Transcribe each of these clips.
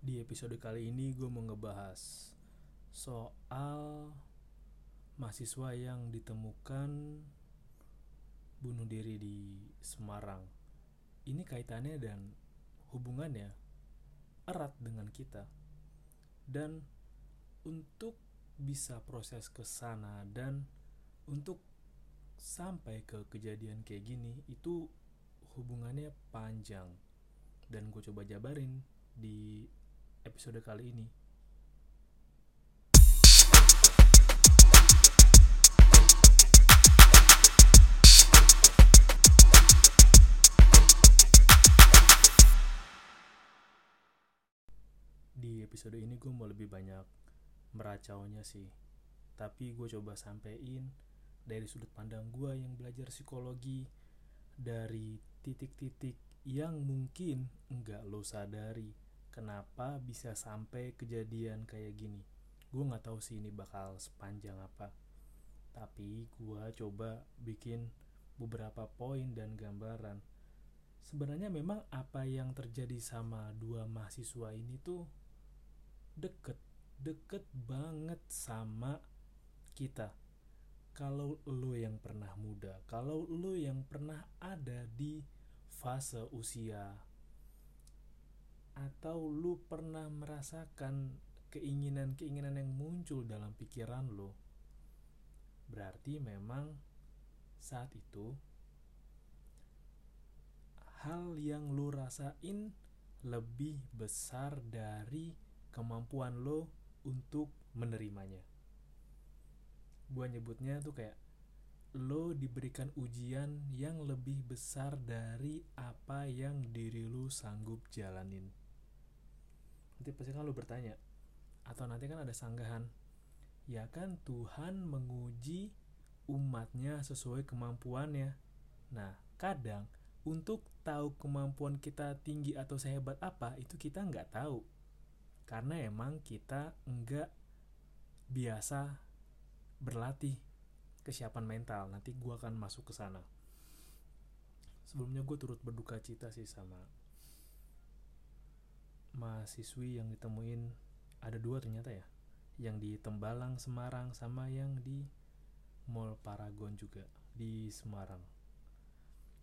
Di episode kali ini gue mau ngebahas soal mahasiswa yang ditemukan bunuh diri di Semarang. Ini kaitannya dan hubungannya erat dengan kita. Dan untuk bisa proses ke sana dan untuk sampai ke kejadian kayak gini itu hubungannya panjang dan gue coba jabarin di episode kali ini. Di episode ini gue mau lebih banyak meracaunya sih. Tapi gue coba sampein dari sudut pandang gue yang belajar psikologi dari titik-titik yang mungkin enggak lo sadari kenapa bisa sampai kejadian kayak gini? Gue nggak tahu sih ini bakal sepanjang apa. Tapi gue coba bikin beberapa poin dan gambaran. Sebenarnya memang apa yang terjadi sama dua mahasiswa ini tuh deket deket banget sama kita. Kalau lo yang pernah muda, kalau lo yang pernah ada di fase usia atau lo pernah merasakan keinginan-keinginan yang muncul dalam pikiran lo, berarti memang saat itu hal yang lo rasain lebih besar dari kemampuan lo untuk menerimanya. Gue nyebutnya tuh kayak lo diberikan ujian yang lebih besar dari apa yang diri lo sanggup jalanin. Nanti pasti kan lo bertanya atau nanti kan ada sanggahan. Ya kan Tuhan menguji umatnya sesuai kemampuannya. Nah kadang untuk tahu kemampuan kita tinggi atau sehebat apa itu kita nggak tahu. Karena emang kita nggak biasa berlatih kesiapan mental nanti gue akan masuk ke sana. Sebelumnya gue turut berduka cita sih sama mahasiswi yang ditemuin ada dua ternyata ya yang di Tembalang Semarang sama yang di Mall Paragon juga di Semarang.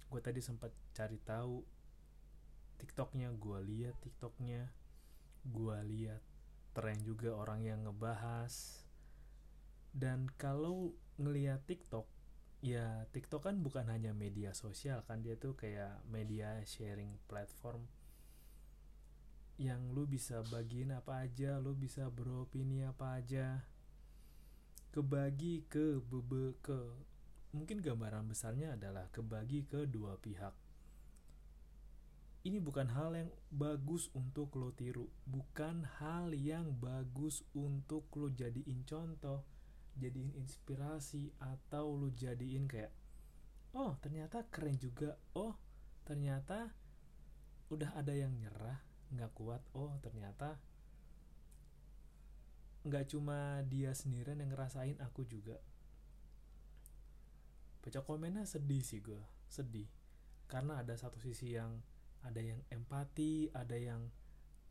Gue tadi sempat cari tahu TikToknya gue lihat TikToknya gue lihat tren juga orang yang ngebahas. Dan kalau ngeliat TikTok ya TikTok kan bukan hanya media sosial kan dia tuh kayak media sharing platform yang lu bisa bagiin apa aja lu bisa beropini apa aja. Kebagi ke bebe ke mungkin gambaran besarnya adalah kebagi ke dua pihak. Ini bukan hal yang bagus untuk lo tiru bukan hal yang bagus untuk lo jadiin contoh jadiin inspirasi atau lu jadiin kayak oh ternyata keren juga. Oh ternyata udah ada yang nyerah nggak kuat. Oh ternyata nggak cuma dia sendirian yang ngerasain aku juga. Baca komennya sedih sih gue sedih. Karena ada satu sisi yang ada yang empati ada yang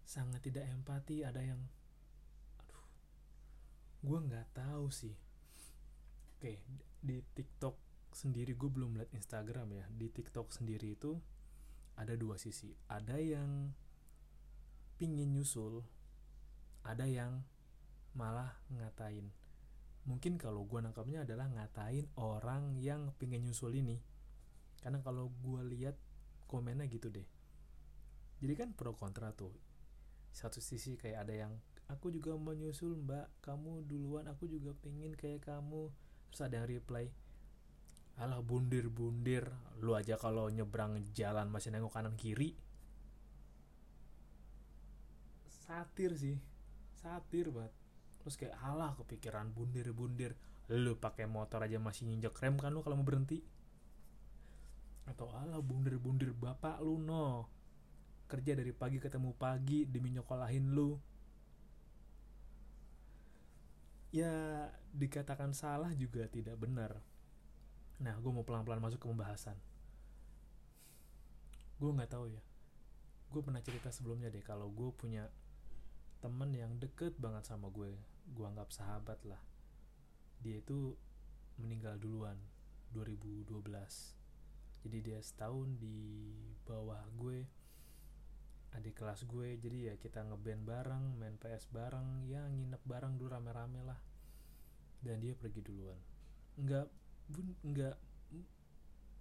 sangat tidak empati ada yang gue nggak tahu sih. Oke di TikTok sendiri gue belum lihat Instagram ya. Di TikTok sendiri itu ada dua sisi. Ada yang pingin nyusul ada yang malah ngatain. Mungkin kalau gue nangkapnya adalah ngatain orang yang pingin nyusul ini. Karena kalau gue lihat komennya gitu deh. Jadi kan pro kontra tuh. Satu sisi kayak ada yang aku juga mau nyusul mbak. Kamu duluan aku juga pengen kayak kamu. Terus ada yang reply alah bundir bundir lu aja kalau nyebrang jalan masih nengok kanan kiri. Satir sih. Satir banget. Terus kayak alah kepikiran bundir bundir lu pakai motor aja masih nginjek rem kan lu kalau mau berhenti? Atau alah bundir bundir bapak lu no. Kerja dari pagi ketemu pagi demi nyokolahin lu ya dikatakan salah juga tidak benar. Nah gue mau pelan-pelan masuk ke pembahasan. Gue nggak tahu ya. Gue pernah cerita sebelumnya deh kalau gue punya temen yang deket banget sama gue gue anggap sahabat lah. Dia itu meninggal duluan 2012 jadi dia setahun di bawah gue adik kelas gue jadi ya kita ngeband bareng main PS bareng ya nginep bareng dulu rame-rame lah. Dan dia pergi duluan. Nggak bun nggak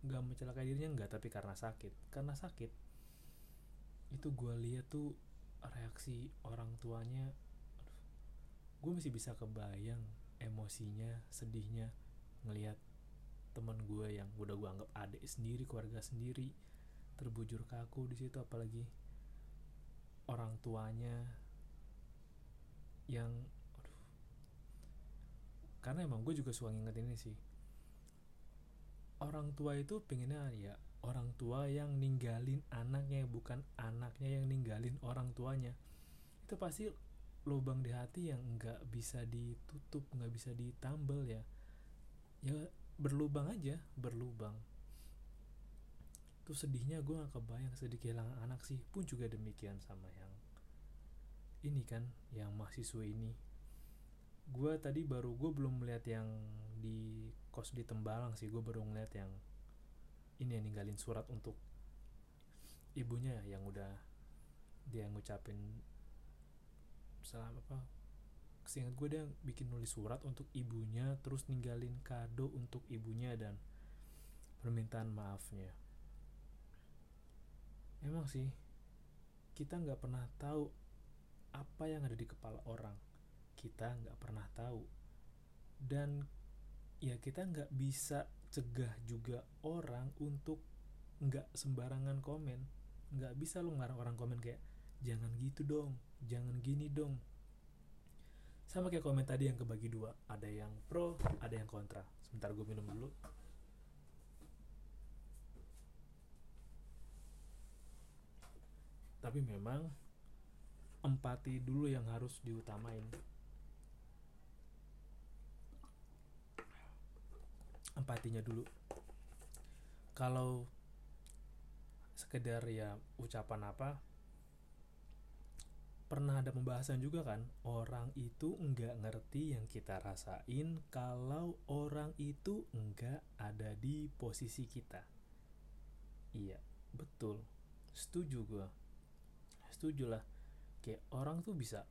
nggak mencelakai dirinya nggak tapi karena sakit. Karena sakit itu gue lihat tuh reaksi orang tuanya gue masih bisa kebayang emosinya sedihnya ngelihat teman gue yang udah gue anggap adik sendiri keluarga sendiri terbujur kaku di situ apalagi orang tuanya yang karena emang gue juga suka nginget ini sih. Orang tua itu pengennya ya orang tua yang ninggalin anaknya bukan anaknya yang ninggalin orang tuanya. Itu pasti lubang di hati yang nggak bisa ditutup nggak bisa ditambal ya. Ya berlubang aja berlubang tuh sedihnya gue gak kebayang sedih kehilangan anak sih. Pun juga demikian sama yang ini kan yang mahasiswa ini. Gue tadi baru gue belum melihat yang di kos di Tembalang sih. Gue baru ngeliat yang ini yang ninggalin surat untuk ibunya yang udah dia ngucapin salam apa seingat gue dia bikin nulis surat untuk ibunya terus ninggalin kado untuk ibunya dan permintaan maafnya emang sih kita nggak pernah tahu apa yang ada di kepala orang. Kita nggak pernah tahu. Dan ya kita nggak bisa cegah juga orang untuk nggak sembarangan komen. Nggak bisa lo ngarang orang komen kayak jangan gitu dong jangan gini dong. Sama kayak komen tadi yang kebagi dua ada yang pro ada yang kontra. Sebentar gue minum dulu tapi memang empati dulu yang harus diutamain. Empatinya dulu. Kalau sekedar ya ucapan apa pernah ada pembahasan juga kan orang itu enggak ngerti yang kita rasain kalau orang itu enggak ada di posisi kita. Iya betul. Setuju gue setuju lah. Kayak orang tuh bisa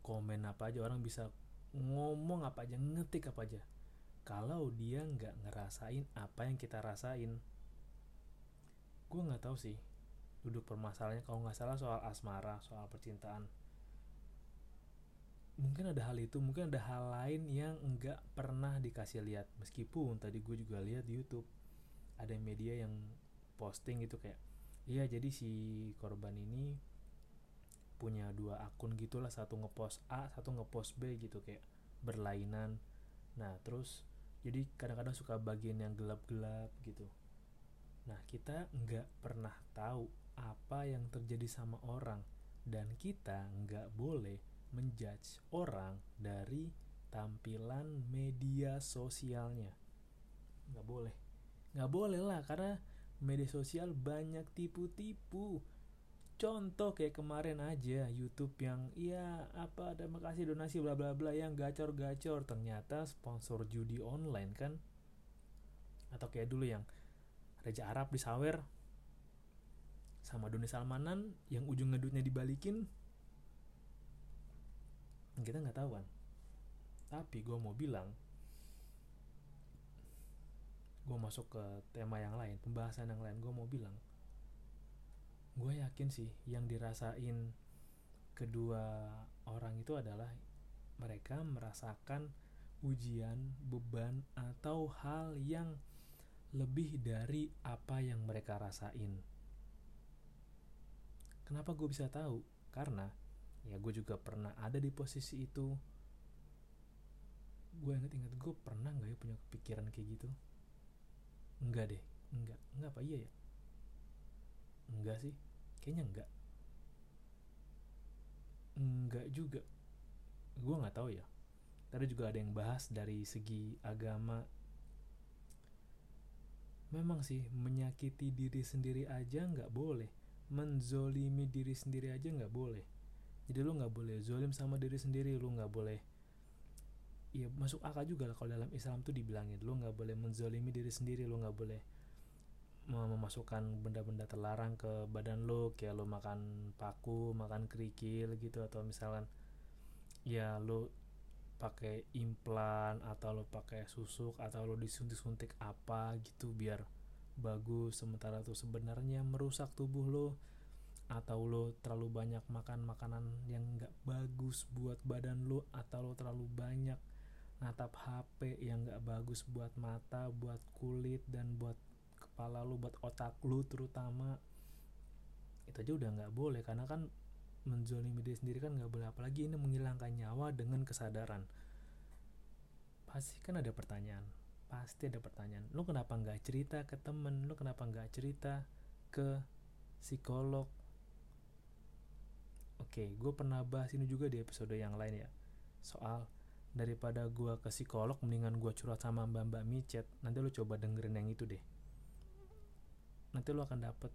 komen apa aja orang bisa ngomong apa aja ngetik apa aja. Kalau dia nggak ngerasain apa yang kita rasain. Gue nggak tahu sih duduk permasalahannya. Kalau nggak salah soal asmara soal percintaan. Mungkin ada hal itu mungkin ada hal lain yang nggak pernah dikasih lihat. Meskipun tadi gue juga lihat di YouTube ada media yang posting gitu kayak iya jadi si korban ini punya dua akun gitulah satu ngepost A satu ngepost B gitu kayak berlainan. Nah terus jadi kadang-kadang suka bagian yang gelap-gelap gitu. Nah kita nggak pernah tahu apa yang terjadi sama orang dan kita nggak boleh menjudge orang dari tampilan media sosialnya. Nggak boleh. Nggak boleh lah karena media sosial banyak tipu-tipu. Contoh kayak kemarin aja YouTube yang ya apa terima kasih donasi bla bla bla yang gacor-gacor. Ternyata sponsor judi online kan? Atau kayak dulu yang Raja Arab disawer sama Doni Salmanan yang ujung ngedutnya dibalikin. Kita nggak tahu kan? Tapi gue mau bilang gue masuk ke tema yang lain pembahasan yang lain gue mau bilang gue yakin sih yang dirasain kedua orang itu adalah mereka merasakan ujian beban atau hal yang lebih dari apa yang mereka rasain. Kenapa gue bisa tahu? Karena ya gue juga pernah ada di posisi itu. Gue inget-inget gue pernah nggak ya punya kepikiran kayak gitu Enggak deh, enggak. Enggak apa iya ya? Enggak sih. Kayaknya enggak. Enggak juga. Gue nggak tahu ya. Tadi juga ada yang bahas dari segi agama. Memang sih menyakiti diri sendiri aja nggak boleh. Menzolimi diri sendiri aja nggak boleh. jadi lu nggak boleh zolim sama diri sendiri lu nggak boleh ya masuk akal juga lah kalau dalam Islam tuh dibilangin lu nggak boleh menzolimi diri sendiri lu nggak boleh memasukkan benda-benda terlarang ke badan lu kayak lu makan paku makan kerikil gitu atau misalkan ya lu pakai implan atau lo pakai susuk atau lo disuntik-suntik apa gitu biar bagus sementara tuh sebenarnya merusak tubuh lo atau lo terlalu banyak makan makanan yang nggak bagus buat badan lo atau lo terlalu banyak natap HP yang nggak bagus buat mata buat kulit dan buat kepala lo buat otak lo terutama. Itu aja udah nggak boleh karena kan menzolimi diri sendiri kan nggak boleh. Apalagi ini menghilangkan nyawa dengan kesadaran. Pasti kan ada pertanyaan. Pasti ada pertanyaan. Lu kenapa nggak cerita ke temen? Lu kenapa nggak cerita ke psikolog? Oke gue pernah bahas ini juga di episode yang lain ya. Soal daripada gue ke psikolog mendingan gue curhat sama mbak mbak micet. Nanti lu coba dengerin yang itu deh. Nanti lu akan dapet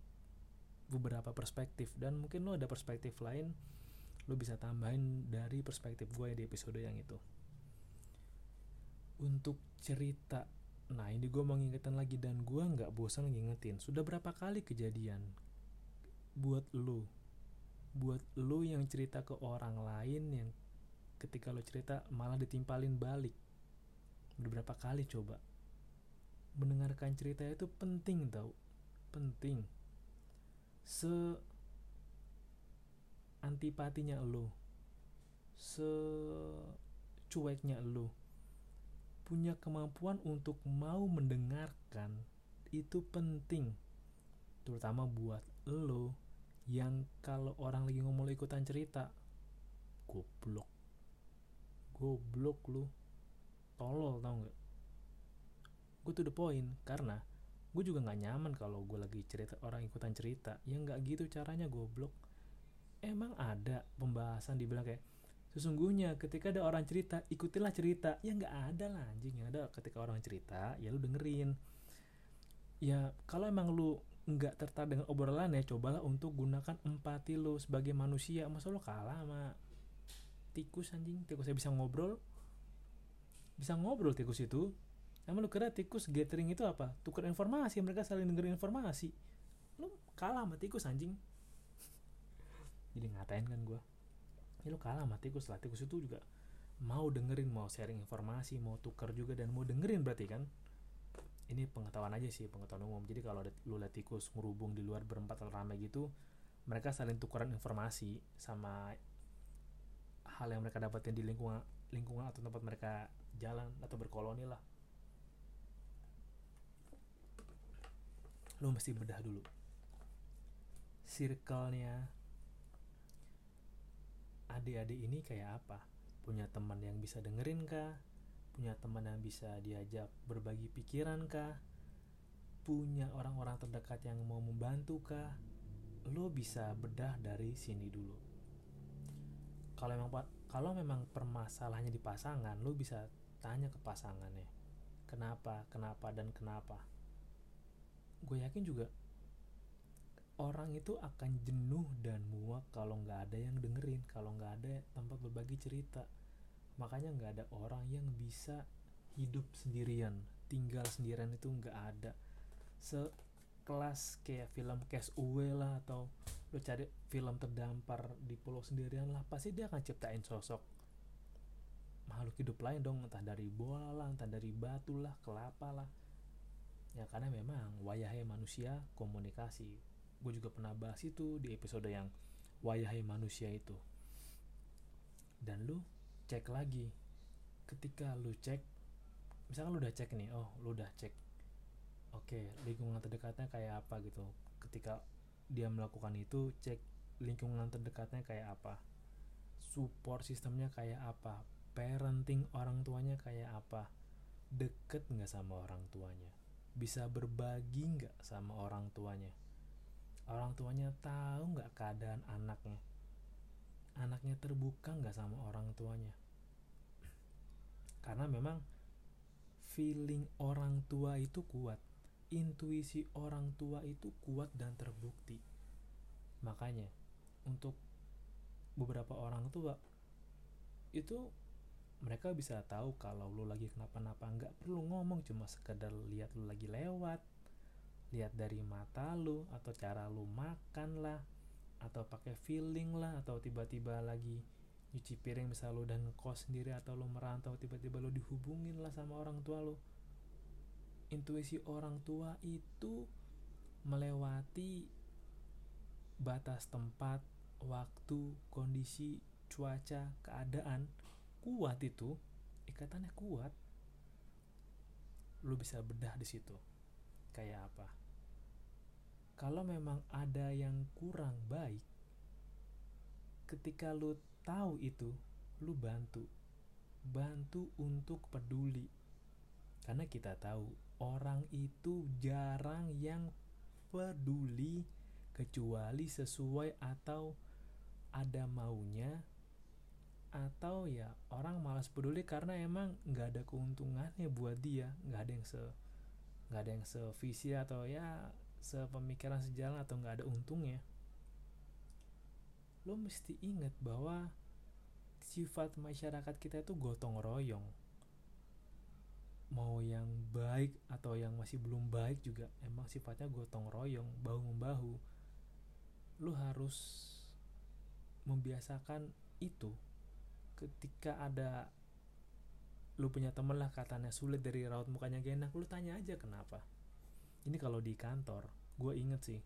beberapa perspektif. Dan mungkin lo ada perspektif lain lo bisa tambahin dari perspektif gue di episode yang itu. Untuk cerita nah ini gue mau ngingetin lagi dan gue nggak bosan ngingetin. Sudah berapa kali kejadian buat lo buat lo yang cerita ke orang lain yang ketika lo cerita malah ditimpalin balik. Beberapa kali coba. Mendengarkan cerita itu penting tau. Penting. Se antipatinya lo. Se cueknya lo. Punya kemampuan untuk mau mendengarkan itu penting. Terutama buat lo yang kalau orang lagi ngomong ikutan cerita. Goblok goblok lu. Tolol tau nggak? Gue tuh the point karena gue juga nggak nyaman kalau gue lagi cerita orang ikutan cerita. Ya nggak gitu caranya goblok. Emang ada pembahasan dibilang kayak sesungguhnya ketika ada orang cerita ikutilah cerita. Ya nggak ada lah anjing. Ada ketika orang cerita ya lu dengerin. Ya kalau emang lu nggak tertarik dengan obrolan ya cobalah untuk gunakan empati lu sebagai manusia. Masa lu kalah sama tikus anjing. Tikusnya bisa ngobrol. Bisa ngobrol tikus itu. Emang lu kira tikus gathering itu apa? Tukar informasi mereka saling dengerin informasi. Lu kalah sama tikus anjing. Jadi ngatain kan gue ya lu kalah sama tikus lah. Tikus itu juga mau dengerin mau sharing informasi mau tukar juga dan mau dengerin berarti kan? Ini pengetahuan aja sih pengetahuan umum. Jadi kalau lu lihat tikus ngerubung di luar berempat atau ramai gitu mereka saling tukaran informasi sama hal yang mereka dapatin di lingkungan lingkungan atau tempat mereka jalan atau berkoloni lah. Lu mesti bedah dulu. Circle-nya adik-adik ini kayak apa? Punya teman yang bisa dengerin kah? Punya teman yang bisa diajak berbagi pikiran kah? Punya orang-orang terdekat yang mau membantu kah? Lo bisa bedah dari sini dulu kalau memang kalau memang permasalahannya di pasangan lo bisa tanya ke pasangannya kenapa kenapa dan kenapa. Gue yakin juga orang itu akan jenuh dan muak kalau nggak ada yang dengerin kalau nggak ada tempat berbagi cerita. Makanya nggak ada orang yang bisa hidup sendirian tinggal sendirian itu nggak ada sekelas kayak film Cash Away lah atau lo cari film terdampar di pulau sendirian lah pasti dia akan ciptain sosok makhluk hidup lain dong entah dari bola lah entah dari batu lah kelapa lah. Ya karena memang wayahnya manusia komunikasi. Gue juga pernah bahas itu di episode yang wayahai manusia itu. Dan lu cek lagi. Ketika lu cek misalkan lu udah cek nih oh lu udah cek oke lingkungan terdekatnya kayak apa gitu. Ketika dia melakukan itu cek lingkungan terdekatnya kayak apa. Support sistemnya kayak apa. Parenting orang tuanya kayak apa. Deket nggak sama orang tuanya? Bisa berbagi nggak sama orang tuanya? Orang tuanya tahu nggak keadaan anaknya? Anaknya terbuka nggak sama orang tuanya? Karena memang feeling orang tua itu kuat intuisi orang tua itu kuat dan terbukti. Makanya untuk beberapa orang tua itu mereka bisa tahu kalau lu lagi kenapa-napa. Nggak perlu ngomong cuma sekedar lihat lu lagi lewat lihat dari mata lu atau cara lu makan lah atau pakai feeling lah atau tiba-tiba lagi nyuci piring misal lu dan ngekos sendiri atau lu merantau tiba-tiba lu dihubungin lah sama orang tua lu intuisi orang tua itu melewati batas tempat, waktu, kondisi, cuaca, keadaan kuat itu ikatannya kuat lu bisa bedah di situ. Kayak apa? Kalau memang ada yang kurang baik ketika lu tahu itu lu bantu. Bantu untuk peduli. Karena kita tahu orang itu jarang yang peduli kecuali sesuai atau ada maunya atau ya orang malas peduli karena emang nggak ada keuntungannya buat dia nggak ada yang se nggak ada yang sevisi atau ya sepemikiran sejalan atau nggak ada untungnya. Lo mesti ingat bahwa sifat masyarakat kita itu gotong royong mau yang baik atau yang masih belum baik juga emang sifatnya gotong royong bahu membahu. Lo harus membiasakan itu. Ketika ada lu punya temen lah katanya sulit dari raut mukanya gak enak lu tanya aja kenapa. Ini kalau di kantor gue inget sih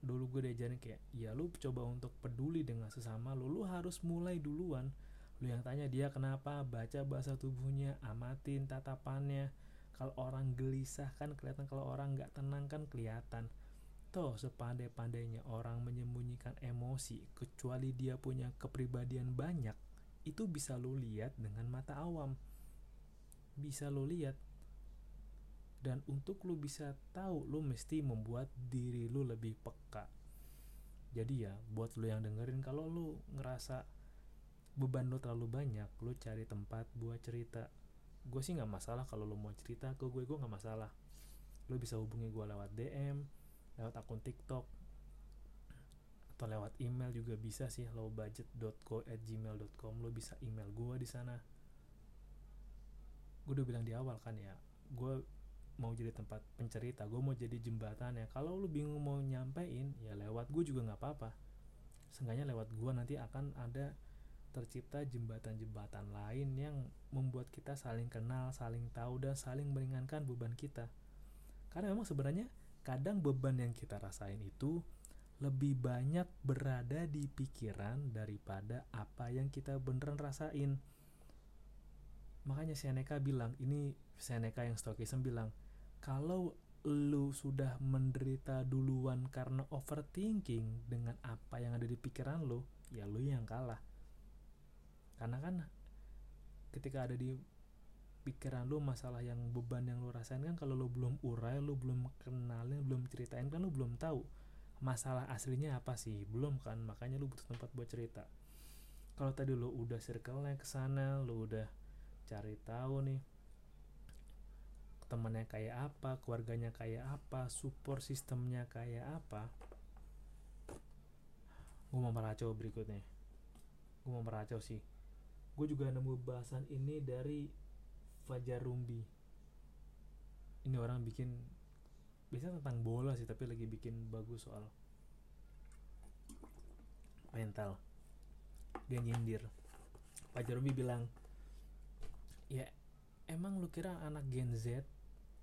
dulu gue diajarin kayak ya lu coba untuk peduli dengan sesama lu lu harus mulai duluan lu yang tanya dia kenapa baca bahasa tubuhnya amatin tatapannya. Kalau orang gelisah kan kelihatan kalau orang nggak tenang kan kelihatan. Toh sepandai-pandainya orang menyembunyikan emosi kecuali dia punya kepribadian banyak itu bisa lo lihat dengan mata awam. Bisa lo lihat. Dan untuk lo bisa tahu lo mesti membuat diri lo lebih peka. Jadi ya buat lo yang dengerin kalau lo ngerasa beban lo terlalu banyak lo cari tempat buat cerita. Gue sih nggak masalah kalau lo mau cerita ke gue gue nggak masalah. Lo bisa hubungi gue lewat DM lewat akun TikTok atau lewat email juga bisa sih lowbudget.co@gmail.com lo bisa email gue di sana. Gue udah bilang di awal kan ya gue mau jadi tempat pencerita gue mau jadi jembatan ya kalau lo bingung mau nyampein ya lewat gue juga nggak apa-apa. Seenggaknya lewat gue nanti akan ada tercipta jembatan-jembatan lain yang membuat kita saling kenal, saling tahu dan saling meringankan beban kita. Karena memang sebenarnya kadang beban yang kita rasain itu lebih banyak berada di pikiran daripada apa yang kita beneran rasain. Makanya Seneca bilang, ini Seneca yang Stoicism bilang, kalau lu sudah menderita duluan karena overthinking dengan apa yang ada di pikiran lu, ya lu yang kalah. Karena kan ketika ada di pikiran lu masalah yang beban yang lu rasain kan kalau lu belum urai, lu belum kenalin, belum ceritain kan lu belum tahu masalah aslinya apa sih. Belum kan makanya lu butuh tempat buat cerita. Kalau tadi lu udah circle-nya ke sana lu udah cari tahu nih temennya kayak apa keluarganya kayak apa support sistemnya kayak apa gue mau meracau berikutnya. Gue mau meracau sih gue juga nemu bahasan ini dari Fajar Rumbi ini orang bikin biasanya tentang bola sih tapi lagi bikin bagus soal mental. Dia nyindir. Pak Jeremy bilang ya emang lu kira anak Gen Z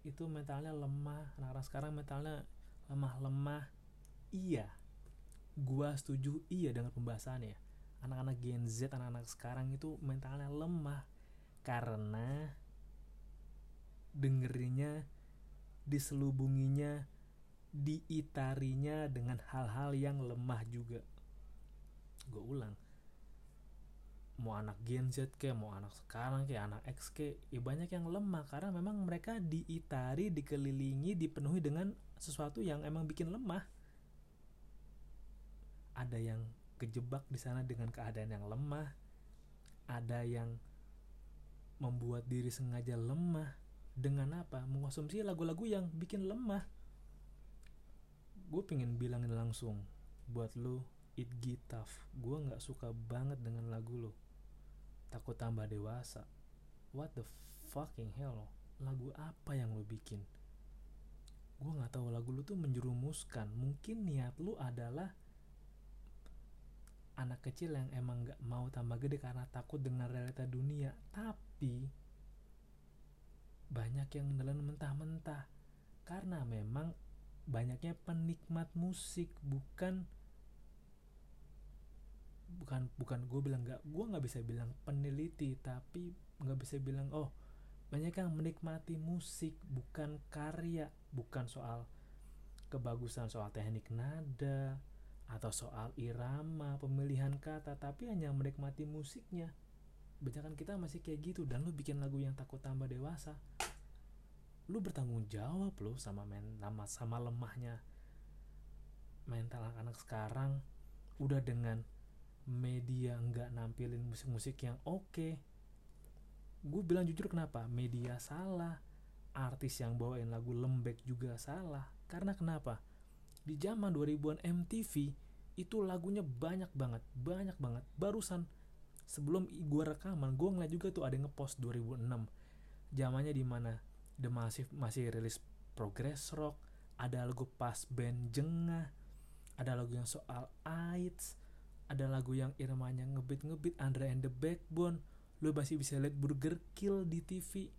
itu mentalnya lemah? Anak-anak sekarang mentalnya lemah-lemah? Iya. Gua setuju iya dengan pembahasannya anak-anak Gen Z anak-anak sekarang itu mentalnya lemah karena dengerinnya diselubunginya, diitarinya dengan hal-hal yang lemah juga. Gue ulang, mau anak Gen Z ke, mau anak sekarang ke, anak X ke, ya banyak yang lemah karena memang mereka diitari, dikelilingi, dipenuhi dengan sesuatu yang emang bikin lemah. Ada yang kejebak di sana dengan keadaan yang lemah, ada yang membuat diri sengaja lemah, dengan apa? Mengonsumsi lagu-lagu yang bikin lemah. Gue pengen bilangin langsung buat lu It Get Tough. Gue nggak suka banget dengan lagu lo takut tambah dewasa. What the fucking hell? Lagu apa yang lo bikin? Gue nggak tahu lagu lu tuh menjerumuskan. Mungkin niat lu adalah anak kecil yang emang nggak mau tambah gede karena takut dengan realita dunia. Tapi banyak yang nelan mentah-mentah. Karena memang banyaknya penikmat musik bukan bukan bukan gue bilang nggak gue nggak bisa bilang peneliti tapi nggak bisa bilang oh banyak yang menikmati musik bukan karya bukan soal kebagusan soal teknik nada atau soal irama pemilihan kata tapi hanya menikmati musiknya. Banyak kita masih kayak gitu dan lu bikin lagu yang takut tambah dewasa. Lu bertanggung jawab lo sama men sama, sama lemahnya. Mental anak-anak sekarang udah dengan media nggak nampilin musik-musik yang oke. Okay. gue bilang jujur kenapa? Media salah. Artis yang bawain lagu lembek juga salah. Karena kenapa di zaman 2000-an MTV itu lagunya banyak banget banyak banget. Barusan sebelum gue rekaman gue ngeliat juga tuh ada yang ngepost 2006 zamannya di mana? The Massive masih rilis progress rock ada lagu pas band jengah ada lagu yang soal AIDS ada lagu yang irmanya ngebit ngebit Andra and the Backbone. Lu masih bisa lihat Burger Kill di TV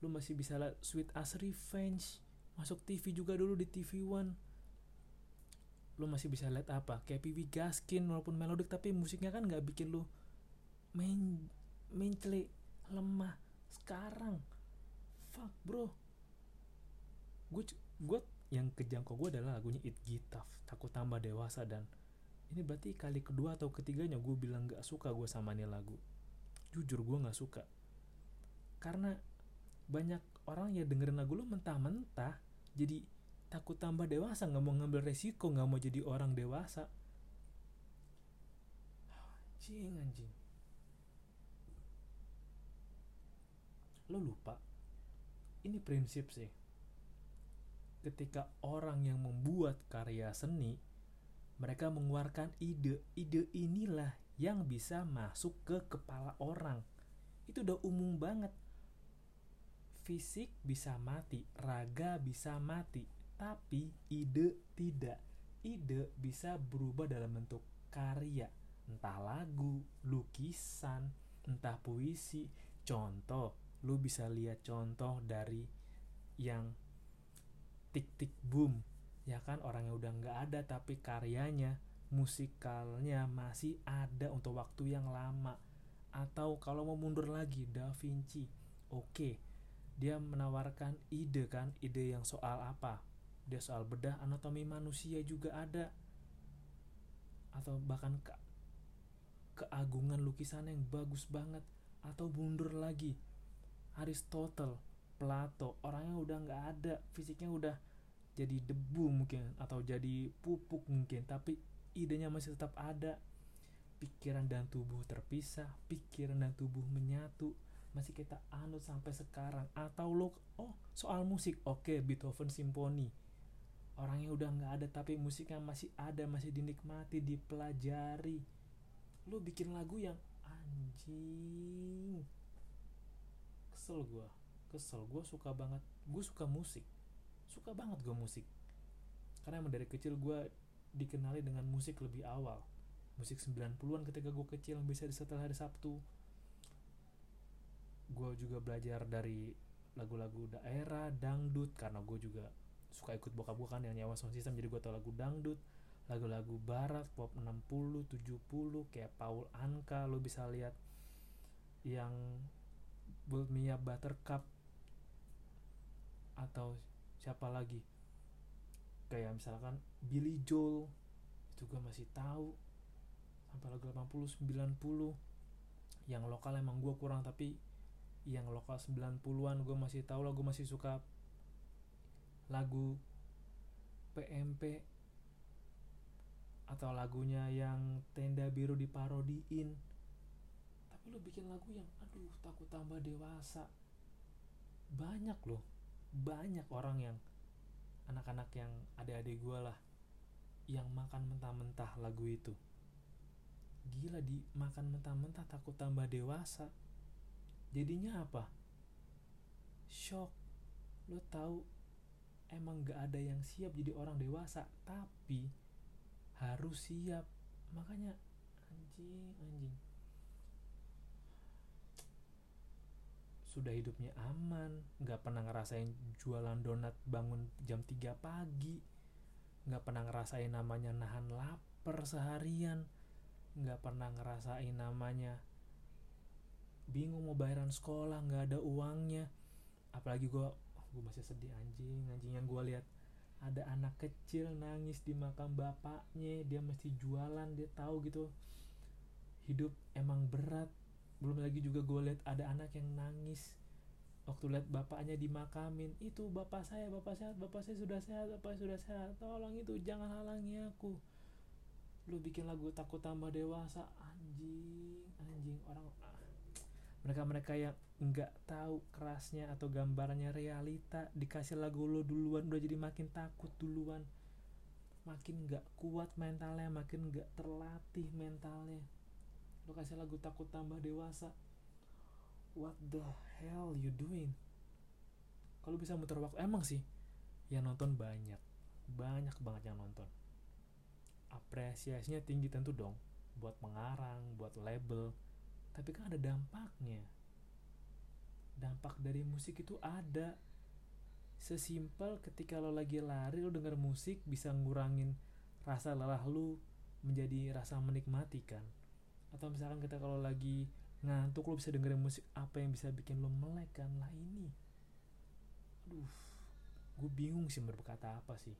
lu masih bisa lihat Sweet as Revenge. Masuk TV juga dulu di TV One lu masih bisa lihat apa. Kayak Pipi Gaskin walaupun melodik tapi musiknya kan nggak bikin lu main main lemah. Sekarang fuck bro. Gue gue yang kejangkau gue adalah lagunya It Tough takut tambah dewasa. Dan ini berarti kali kedua atau ketiganya gue bilang gak suka gue sama nih lagu. Jujur gue gak suka. Karena banyak orang ya dengerin lagu lo mentah-mentah jadi takut tambah dewasa nggak mau ngambil resiko nggak mau jadi orang dewasa anjing anjing lo lupa ini prinsip sih ketika orang yang membuat karya seni mereka mengeluarkan ide. Ide inilah yang bisa masuk ke kepala orang. Itu udah umum banget. Fisik bisa mati, raga bisa mati, tapi ide tidak. Ide bisa berubah dalam bentuk karya, entah lagu, lukisan, entah puisi. Contoh, lu bisa lihat contoh dari yang tik-tik boom ya kan orang yang udah nggak ada tapi karyanya musikalnya masih ada untuk waktu yang lama atau kalau mau mundur lagi Da Vinci oke okay. dia menawarkan ide kan ide yang soal apa dia soal bedah anatomi manusia juga ada. Atau bahkan ke keagungan lukisan yang bagus banget. Atau mundur lagi. Aristotle Plato orangnya udah nggak ada. Fisiknya udah jadi debu mungkin atau jadi pupuk mungkin. Tapi idenya masih tetap ada. Pikiran dan tubuh terpisah pikiran dan tubuh menyatu. Masih kita anut sampai sekarang. Atau lo oh soal musik. Oke okay, Beethoven simfoni orangnya udah nggak ada tapi musiknya masih ada masih dinikmati dipelajari. Lo bikin lagu yang anjing. Kesel gue kesel. Gue suka banget gue suka musik. Suka banget gue musik. Karena emang dari kecil gue dikenali dengan musik lebih awal. Musik 90-an ketika gue kecil bisa di setelah hari Sabtu. Gue juga belajar dari lagu-lagu daerah dangdut karena gue juga suka ikut bokap gue kan yang nyawa sound system jadi gue tau lagu dangdut lagu-lagu barat pop 60 70 kayak Paul Anka lo bisa lihat yang Build Me Up Buttercup atau siapa lagi. Kayak misalkan Billy Joel itu gue masih tahu sampai lagu 80 90 yang lokal emang gue kurang tapi yang lokal 90-an gue masih tahu lah gue masih suka lagu PMP atau lagunya yang tenda biru diparodiin. Tapi lo bikin lagu yang aduh takut tambah dewasa. Banyak loh banyak orang yang anak-anak yang adik-adik gue lah yang makan mentah-mentah lagu itu. Gila di makan mentah-mentah takut tambah dewasa. Jadinya apa? Shock. Lo tahu emang gak ada yang siap jadi orang dewasa tapi harus siap. Makanya anjing anjing. Sudah hidupnya aman nggak pernah ngerasain jualan donat bangun jam 3 pagi. Nggak pernah ngerasain namanya nahan lapar seharian. Nggak pernah ngerasain namanya bingung mau bayaran sekolah nggak ada uangnya. Apalagi gue gue masih sedih anjing. Anjing yang gue lihat ada anak kecil nangis di makam bapaknya. Dia mesti jualan dia tahu gitu. Hidup emang berat. Belum lagi juga gue lihat ada anak yang nangis waktu lihat bapaknya dimakamin. Itu bapak saya bapak sehat bapak saya sudah sehat bapak saya sudah sehat. Tolong itu jangan halangi aku. Lu bikin lagu takut tambah dewasa. Anjing anjing orang mereka mereka yang nggak tahu kerasnya atau gambarnya realita dikasih lagu lo duluan udah jadi makin takut duluan. Makin nggak kuat mentalnya makin nggak terlatih mentalnya. Lo kasih lagu takut tambah dewasa. What the hell you doing? Kalau bisa muter waktu emang sih. Yang nonton banyak. Banyak banget yang nonton. Apresiasinya tinggi tentu dong. Buat mengarang buat label. Tapi kan ada dampaknya dampak dari musik itu ada. Sesimpel ketika lo lagi lari lo denger musik bisa ngurangin rasa lelah lu menjadi rasa menikmati kan? Atau misalkan kita kalau lagi ngantuk lo bisa dengerin musik apa yang bisa bikin lo melek kan? Lah ini. Aduh gue bingung sih berkata apa sih.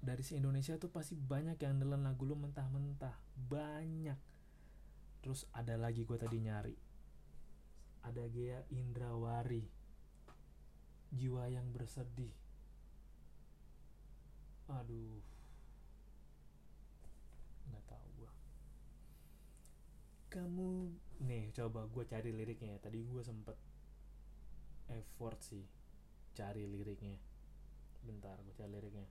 Dari si Indonesia tuh pasti banyak yang nelen lagu lo mentah-mentah. Banyak. Terus ada lagi gue tadi nyari ada Gea Indrawari. Jiwa yang bersedih. Aduh. Kamu nih coba gue cari liriknya ya. Tadi gue sempet effort sih cari liriknya. Bentar gue cari liriknya.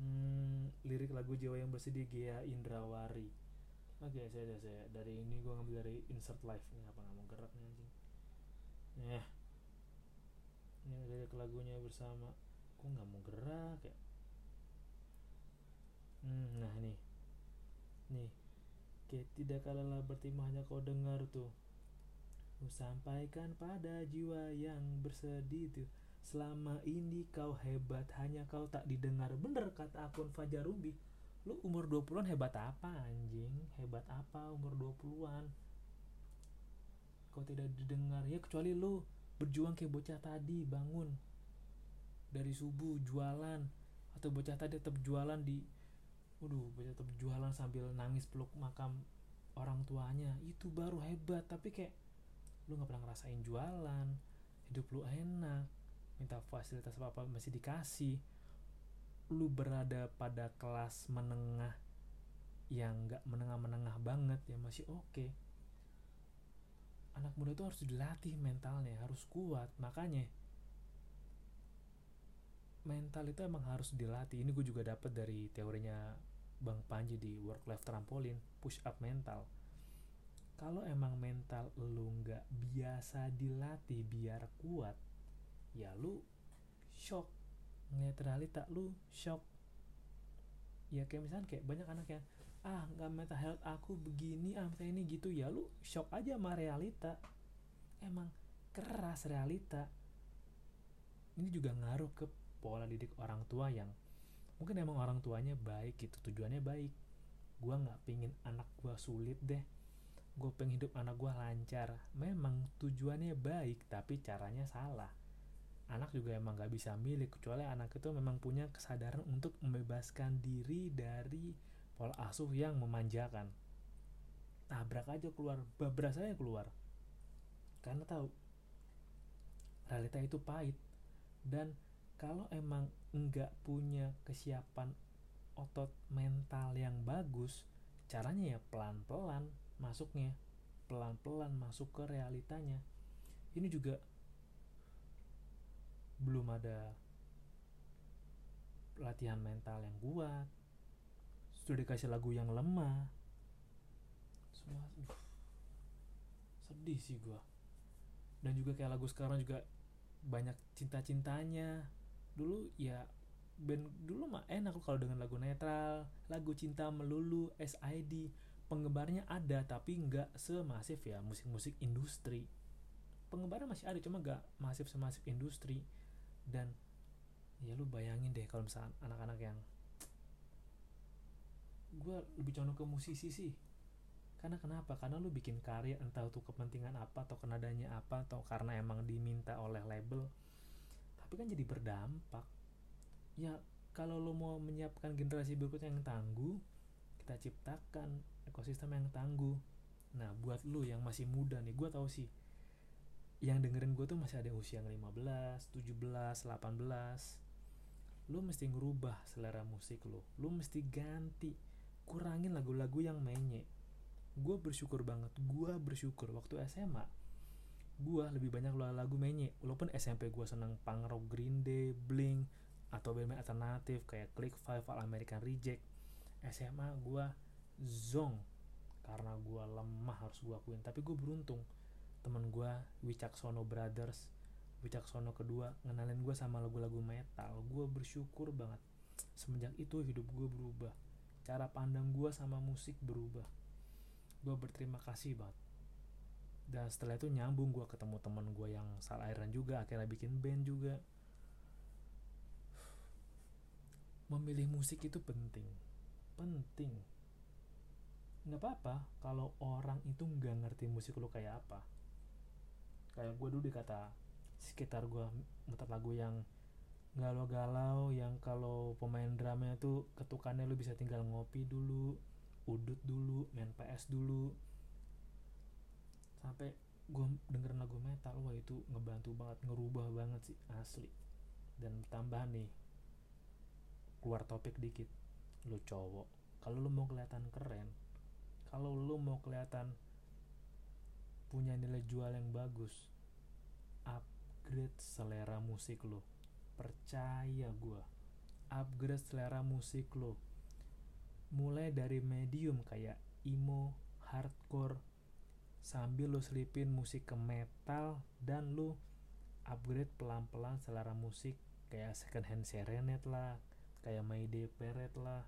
Hmm, lirik lagu Jawa yang bersedih Gia Indrawari oke okay, saya saya dari ini gue ngambil dari insert live nih apa nggak mau gerak nih anjing nah ini lirik lagunya bersama gue nggak mau gerak ya hmm, nah nih nih Oke, tidak kalah bertimah hanya kau dengar tuh. Ku sampaikan pada jiwa yang bersedih tuh. Selama ini kau hebat, hanya kau tak didengar. Bener kata akun Fajar Ruby. Lu umur 20-an hebat apa anjing? Hebat apa umur 20-an? Kau tidak didengar. Ya kecuali lu berjuang kayak bocah tadi, bangun. Dari subuh jualan. Atau bocah tadi tetap jualan di waduh tetap jualan sambil nangis peluk makam orang tuanya itu baru hebat tapi kayak lu nggak pernah ngerasain jualan hidup lu enak minta fasilitas apa apa masih dikasih lu berada pada kelas menengah yang nggak menengah-menengah banget ya masih oke. Okay. anak muda tuh harus dilatih mentalnya harus kuat. Makanya mental itu emang harus dilatih. Ini gue juga dapat dari teorinya Bang Panji di work life trampolin push up mental. Kalau emang mental lu nggak biasa dilatih biar kuat ya lu shock ngeliat realita lu shock. Ya kayak misalnya kayak banyak anak yang ah nggak mental health aku begini ah mental ini gitu. Ya lu shock aja sama realita. Emang keras realita. Ini juga ngaruh ke pola didik orang tua yang mungkin emang orang tuanya baik gitu tujuannya baik. Gue nggak pingin anak gue sulit deh. Gue pengen hidup anak gue lancar. Memang tujuannya baik tapi caranya salah anak juga emang gak bisa milih kecuali anak itu memang punya kesadaran untuk membebaskan diri dari pola asuh yang memanjakan. Tabrak aja keluar babras aja keluar. Karena tahu realita itu pahit. Dan kalau emang nggak punya kesiapan otot mental yang bagus caranya ya pelan-pelan masuknya pelan-pelan masuk ke realitanya. Ini juga belum ada latihan mental yang kuat sudah dikasih lagu yang lemah. Semua aduh, sedih sih gua. Dan juga kayak lagu sekarang juga banyak cinta-cintanya. Dulu ya band dulu mah enak kalau dengan lagu netral lagu cinta melulu SID penggemarnya ada tapi nggak semasif ya musik-musik industri. Penggemarnya masih ada cuma nggak masif semasif industri dan ya lu bayangin deh kalau misalnya anak-anak yang gue lebih condong ke musisi sih. Karena kenapa? Karena lu bikin karya entah untuk kepentingan apa atau kenadanya apa atau karena emang diminta oleh label tapi kan jadi berdampak. Ya kalau lu mau menyiapkan generasi berikutnya yang tangguh kita ciptakan ekosistem yang tangguh. Nah buat lu yang masih muda nih gue tau sih yang dengerin gue tuh masih ada usia yang 15, 17, 18 lu mesti ngerubah selera musik lu. Lu mesti ganti. Kurangin lagu-lagu yang menye. Gue bersyukur banget. Gue bersyukur. Waktu SMA gue lebih banyak lagu menye. Walaupun SMP gue seneng punk rock Green Day, Blink atau band alternatif kayak Click Five, All American Reject. SMA gue zong karena gue lemah harus gue akuin. Tapi gue beruntung temen gue Wicaksono Brothers Wicaksono kedua ngenalin gue sama lagu-lagu metal. Gue bersyukur banget semenjak itu hidup gue berubah. Cara pandang gue sama musik berubah. Gue berterima kasih banget. Dan setelah itu nyambung gue ketemu temen gue yang salah airan juga akhirnya bikin band juga. Memilih musik itu penting. Penting. Nggak apa-apa kalau orang itu nggak ngerti musik lo kayak apa kayak gue dulu dikata sekitar gue muter lagu yang galau-galau yang kalau pemain drama itu ketukannya lu bisa tinggal ngopi dulu udut dulu main PS dulu. Sampai gue dengerin lagu metal wah itu ngebantu banget ngerubah banget sih asli. Dan tambahan nih keluar topik dikit lu cowok kalau lu mau kelihatan keren kalau lu mau kelihatan punya nilai jual yang bagus upgrade selera musik lo. Percaya gue upgrade selera musik lo. Mulai dari medium kayak emo hardcore sambil lo selipin musik ke metal dan lo upgrade pelan-pelan selera musik kayak second hand serenade lah kayak Mayday Parade lah.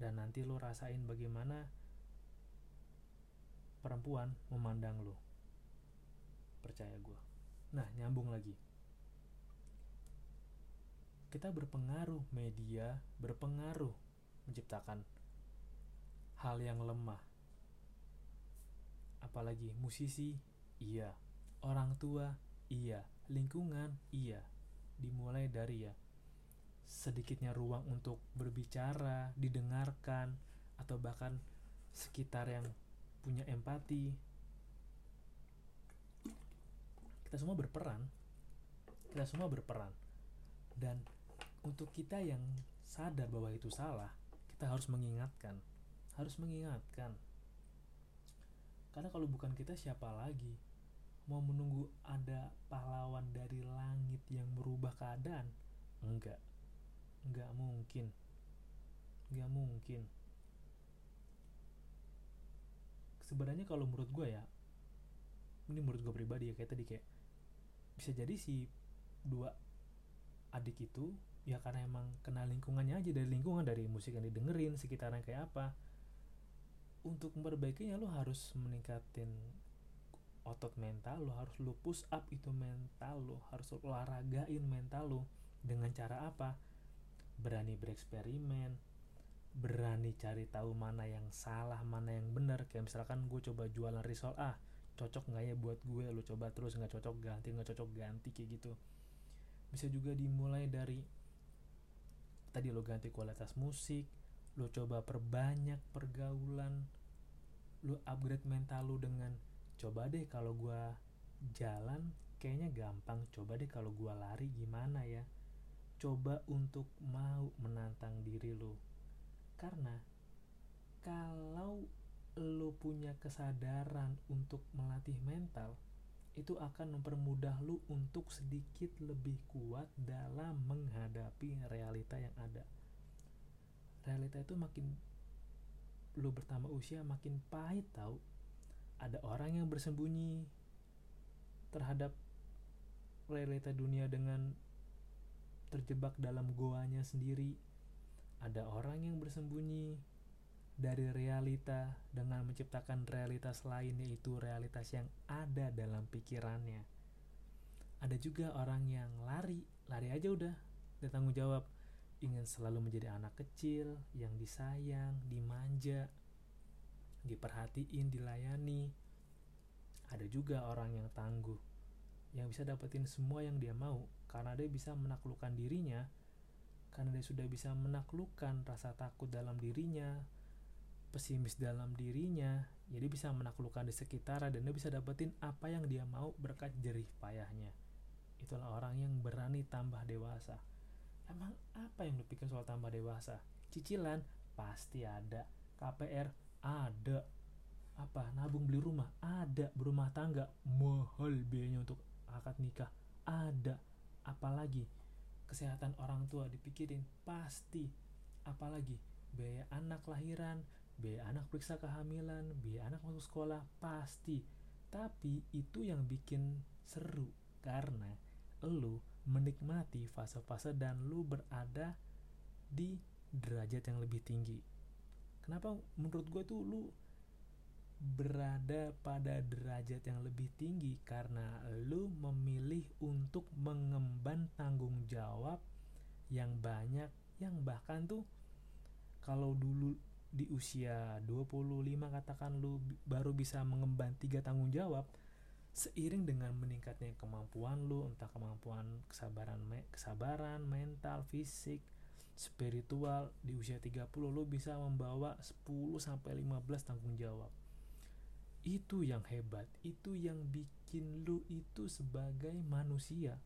Dan nanti lo rasain bagaimana perempuan memandang lo percaya gue nah nyambung lagi. Kita berpengaruh media berpengaruh menciptakan hal yang lemah. Apalagi musisi iya. Orang tua iya. Lingkungan iya. Dimulai dari ya sedikitnya ruang untuk berbicara didengarkan atau bahkan sekitar yang punya empati. Kita semua berperan. Kita semua berperan. Dan untuk kita yang sadar bahwa itu salah kita harus mengingatkan. Harus mengingatkan. Karena kalau bukan kita siapa lagi mau menunggu ada pahlawan dari langit yang merubah keadaan? Enggak. Enggak mungkin. Enggak mungkin sebenarnya kalau menurut gue ya ini menurut gue pribadi ya kayak tadi kayak bisa jadi si dua adik itu ya karena emang kena lingkungannya aja dari lingkungan dari musik yang didengerin sekitarnya kayak apa untuk memperbaikinya lo harus meningkatin otot mental lo harus lo push up itu mental lo harus olahragain mental lo dengan cara apa? Berani bereksperimen berani cari tahu mana yang salah mana yang benar. Kayak misalkan gue coba jualan risol A cocok nggak ya buat gue? Lo coba terus nggak cocok ganti nggak cocok ganti kayak gitu. Bisa juga dimulai dari tadi lo ganti kualitas musik lo coba perbanyak pergaulan lo upgrade mental lo dengan coba deh kalau gue jalan kayaknya gampang. Coba deh kalau gue lari gimana ya? Coba untuk mau menantang diri lo karena kalau lo punya kesadaran untuk melatih mental itu akan mempermudah lu untuk sedikit lebih kuat dalam menghadapi realita yang ada. Realita itu makin lu bertambah usia makin pahit tau. Ada orang yang bersembunyi terhadap realita dunia dengan terjebak dalam goanya sendiri. Ada orang yang bersembunyi dari realita dengan menciptakan realitas lain yaitu realitas yang ada dalam pikirannya. Ada juga orang yang lari, lari aja udah, dia tanggung jawab, ingin selalu menjadi anak kecil yang disayang, dimanja, diperhatiin, dilayani. Ada juga orang yang tangguh, yang bisa dapetin semua yang dia mau karena dia bisa menaklukkan dirinya, karena dia sudah bisa menaklukkan rasa takut dalam dirinya, pesimis dalam dirinya jadi bisa menaklukkan di sekitar dan dia bisa dapetin apa yang dia mau berkat jerih payahnya. Itulah orang yang berani tambah dewasa. Emang apa yang lu pikir soal tambah dewasa? Cicilan? Pasti ada. KPR ada. Apa? Nabung beli rumah? Ada. Berumah tangga? Mahal biayanya untuk akad nikah? Ada. Apalagi kesehatan orang tua dipikirin pasti apalagi biaya anak lahiran biaya anak periksa kehamilan, biaya anak masuk sekolah, pasti. Tapi itu yang bikin seru karena lu menikmati fase-fase dan lu berada di derajat yang lebih tinggi. Kenapa menurut gue tuh lu berada pada derajat yang lebih tinggi karena lu memilih untuk mengemban tanggung jawab yang banyak yang bahkan tuh kalau dulu di usia 25 katakan lu baru bisa mengemban tiga tanggung jawab seiring dengan meningkatnya kemampuan lu entah kemampuan kesabaran me kesabaran mental fisik spiritual di usia 30 lu bisa membawa 10 sampai 15 tanggung jawab itu yang hebat itu yang bikin lu itu sebagai manusia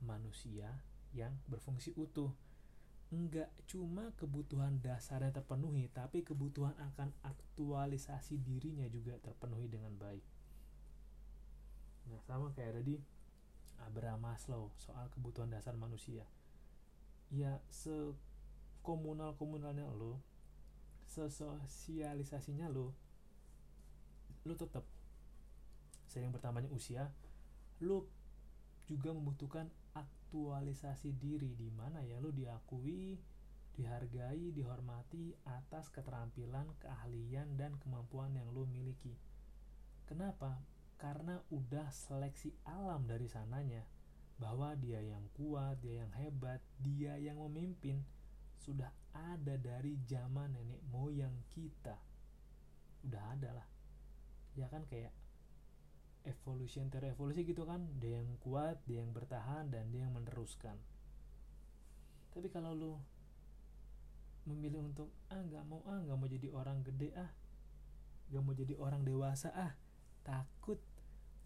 manusia yang berfungsi utuh enggak cuma kebutuhan dasarnya terpenuhi, tapi kebutuhan akan aktualisasi dirinya juga terpenuhi dengan baik. Nah, sama kayak tadi Abraham Maslow soal kebutuhan dasar manusia. Ya, sekomunal-komunalnya lo, sesosialisasinya lo, lo tetap sering bertambahnya usia, lo juga membutuhkan aktualisasi diri di mana ya lu diakui, dihargai, dihormati atas keterampilan, keahlian dan kemampuan yang lu miliki. Kenapa? Karena udah seleksi alam dari sananya bahwa dia yang kuat, dia yang hebat, dia yang memimpin sudah ada dari zaman nenek moyang kita. Udah ada lah. Ya kan kayak evolution terevolusi gitu kan. Dia yang kuat dia yang bertahan dan dia yang meneruskan. Tapi kalau lu memilih untuk ah nggak mau ah nggak mau jadi orang gede ah nggak mau jadi orang dewasa ah takut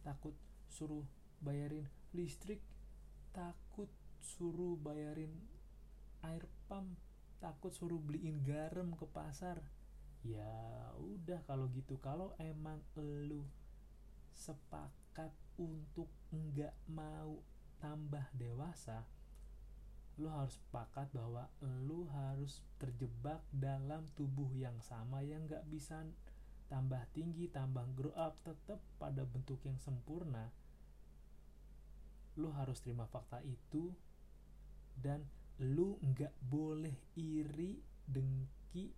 takut suruh bayarin listrik takut suruh bayarin air pump takut suruh beliin garam ke pasar ya udah kalau gitu kalau emang lu sepakat untuk nggak mau tambah dewasa lu harus sepakat bahwa lu harus terjebak dalam tubuh yang sama yang nggak bisa tambah tinggi tambah grow up tetap pada bentuk yang sempurna. Lu harus terima fakta itu dan lu nggak boleh iri dengki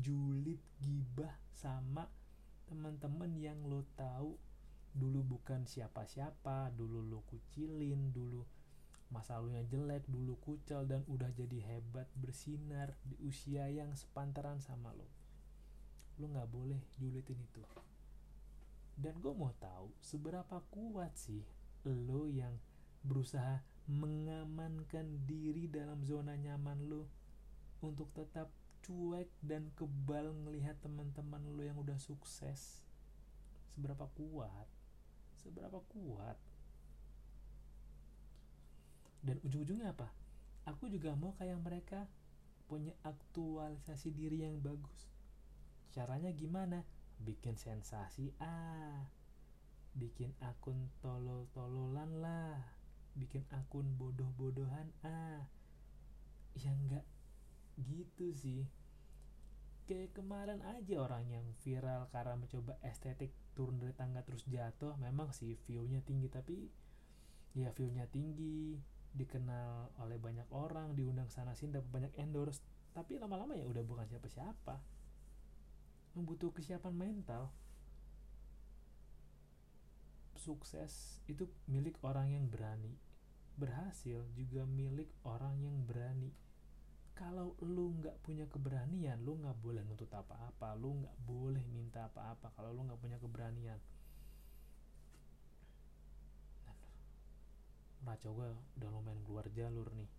julid gibah sama teman-teman yang lo tahu. Dulu bukan siapa-siapa dulu lu kucilin dulu masa lalunya jelek dulu kucel dan udah jadi hebat bersinar di usia yang sepantaran sama lo. Lu nggak boleh julitin itu. Dan gue mau tahu seberapa kuat sih lo yang berusaha mengamankan diri dalam zona nyaman lo untuk tetap cuek dan kebal ngelihat teman-teman lo yang udah sukses. Seberapa kuat? Seberapa kuat? Dan ujung-ujungnya apa? Aku juga mau kayak mereka punya aktualisasi diri yang bagus. Caranya gimana? Bikin sensasi ah bikin akun tolol-tololan lah. Bikin akun bodoh-bodohan ah ya nggak gitu sih. Kayak kemarin aja orang yang viral karena mencoba estetik turun dari tangga terus jatuh memang sih viewnya tinggi tapi ya viewnya tinggi dikenal oleh banyak orang diundang sana sini dapat banyak endorse. Tapi lama-lama ya udah bukan siapa-siapa. Membutuhkan kesiapan mental. Sukses itu milik orang yang berani. Berhasil juga milik orang yang berani kalau lu nggak punya keberanian lu nggak boleh nuntut apa-apa lu nggak boleh minta apa-apa kalau lu nggak punya keberanian. Raco gue udah lumayan keluar jalur nih.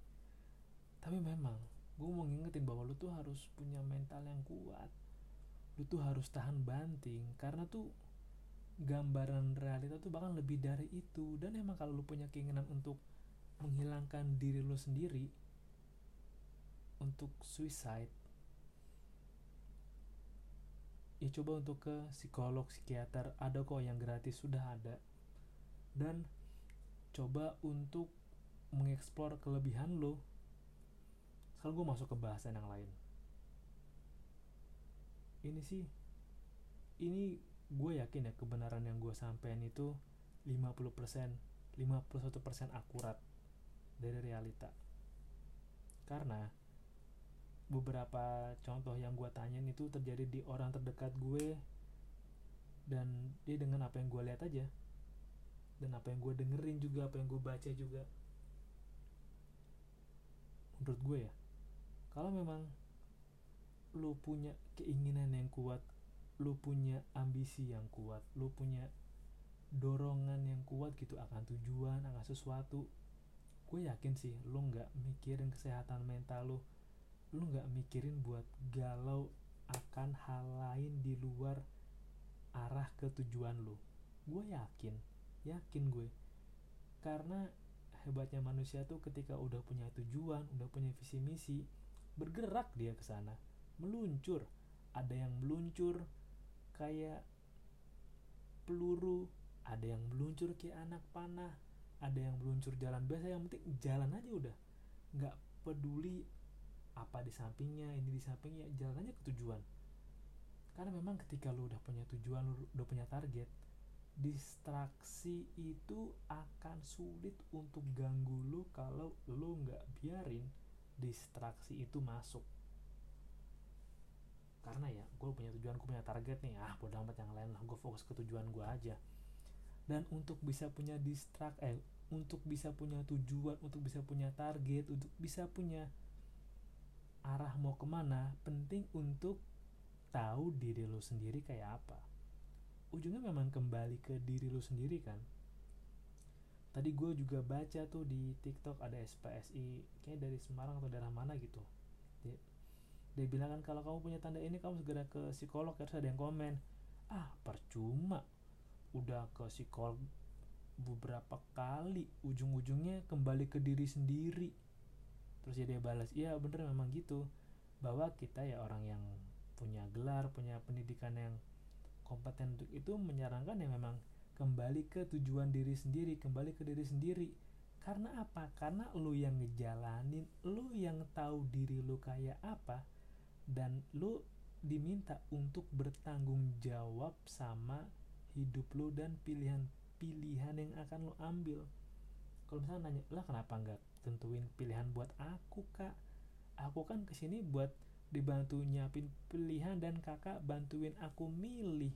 Tapi memang gue mau ngingetin bahwa lu tuh harus punya mental yang kuat. Lu tuh harus tahan banting karena tuh gambaran realita tuh bahkan lebih dari itu. Dan emang kalau lu punya keinginan untuk menghilangkan diri lu sendiri untuk suicide. Ya coba untuk ke psikolog psikiater ada kok yang gratis sudah ada. Dan coba untuk mengeksplor kelebihan lo. Sekarang gue masuk ke bahasan yang lain. Ini sih ini gue yakin ya kebenaran yang gue sampein itu 50% 51% akurat dari realita. Karena beberapa contoh yang gue tanyain itu terjadi di orang terdekat gue dan dia dengan apa yang gue lihat aja. Dan apa yang gue dengerin juga apa yang gue baca juga. Menurut gue ya kalau memang lu punya keinginan yang kuat lu punya ambisi yang kuat lu punya dorongan yang kuat gitu akan tujuan akan sesuatu gue yakin sih lu nggak mikirin kesehatan mental lu lu nggak mikirin buat galau akan hal lain di luar arah ke tujuan lu? Gue yakin yakin gue. Karena hebatnya manusia tuh ketika udah punya tujuan udah punya visi misi bergerak dia ke sana. Meluncur. Ada yang meluncur kayak peluru ada yang meluncur kayak anak panah ada yang meluncur jalan. Biasa yang penting jalan aja udah. Nggak peduli apa di sampingnya ini di sampingnya jalan aja ke tujuan. Karena memang ketika lu udah punya tujuan lu udah punya target distraksi itu akan sulit untuk ganggu lu kalau lu nggak biarin distraksi itu masuk. Karena ya gue punya tujuan gue punya target nih. Ah bodo amat yang lain lah. Gue fokus ke tujuan gue aja. Dan untuk bisa punya distrak eh untuk bisa punya tujuan untuk bisa punya target untuk bisa punya arah mau ke mana penting untuk tahu diri lo sendiri kayak apa. Ujungnya memang kembali ke diri lu sendiri kan? Tadi gue juga baca tuh di TikTok ada SPSI kayak dari Semarang atau daerah mana gitu. Dia, dia bilang kan kalau kamu punya tanda ini kamu segera ke psikolog harus ada yang komen. Ah percuma. Udah ke psikolog beberapa kali ujung-ujungnya kembali ke diri sendiri terus ya dia balas iya bener memang gitu. Bahwa kita ya orang yang punya gelar punya pendidikan yang kompeten untuk itu menyarankan yang memang kembali ke tujuan diri sendiri kembali ke diri sendiri. Karena apa? Karena lu yang ngejalanin lu yang tahu diri lu kayak apa dan lu diminta untuk bertanggung jawab sama hidup lu dan pilihan-pilihan yang akan lu ambil. Kalau misalnya nanya lah kenapa nggak tentuin pilihan buat aku kak aku kan ke sini buat dibantu nyiapin pilihan dan kakak bantuin aku milih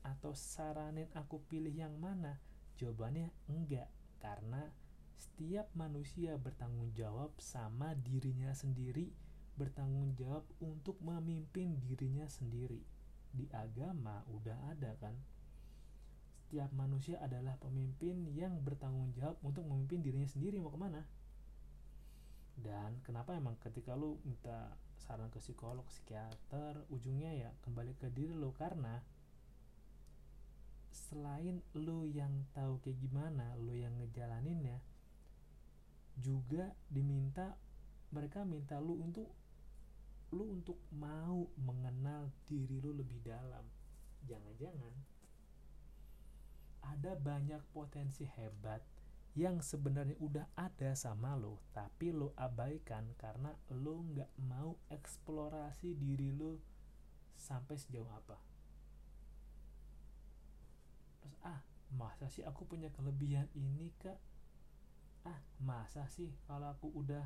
atau saranin aku pilih yang mana? Jawabannya enggak, karena setiap manusia bertanggung jawab sama dirinya sendiri, bertanggung jawab untuk memimpin dirinya sendiri. Di agama udah ada kan? Setiap manusia adalah pemimpin yang bertanggung jawab untuk memimpin dirinya sendiri mau ke mana? Dan kenapa emang ketika lu minta saran ke psikolog, psikiater, ujungnya ya kembali ke diri lo karena selain lu yang tahu kayak gimana lu yang ngejalaninnya juga diminta mereka minta lu untuk lu untuk mau mengenal diri lu lebih dalam. Jangan-jangan ada banyak potensi hebat yang sebenarnya udah ada sama lo tapi lo abaikan karena lo nggak mau eksplorasi diri lo sampai sejauh apa. Terus ah masa sih aku punya kelebihan ini kak? Ah masa sih kalau aku udah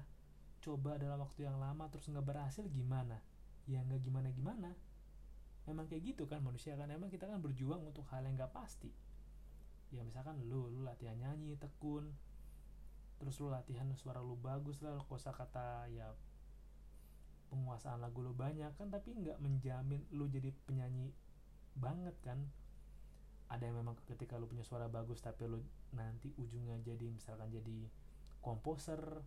coba dalam waktu yang lama terus nggak berhasil gimana? Ya nggak gimana gimana memang kayak gitu kan manusia kan emang kita kan berjuang untuk hal yang nggak pasti ya misalkan lu lu latihan nyanyi tekun. Terus lu latihan suara lu bagus lah kosa kata ya penguasaan lagu lu banyak kan tapi nggak menjamin lu jadi penyanyi banget kan. Ada yang memang ketika lu punya suara bagus tapi lu nanti ujungnya jadi misalkan jadi komposer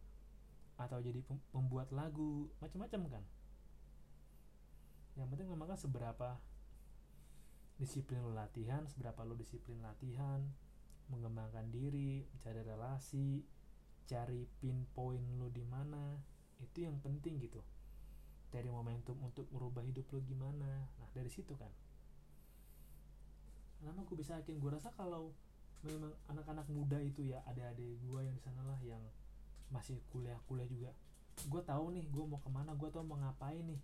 atau jadi pembuat lagu macam-macam kan. Yang penting memang kan seberapa disiplin lo latihan seberapa lo disiplin latihan mengembangkan diri cari relasi cari pinpoint lo di mana itu yang penting gitu. Dari momentum untuk merubah hidup lo gimana. Nah dari situ kan. Kenapa gue bisa yakin gue rasa kalau memang anak-anak muda itu ya ada adik gue yang di sana lah yang masih kuliah-kuliah juga gue tahu nih gue mau ke mana gue tahu mau ngapain nih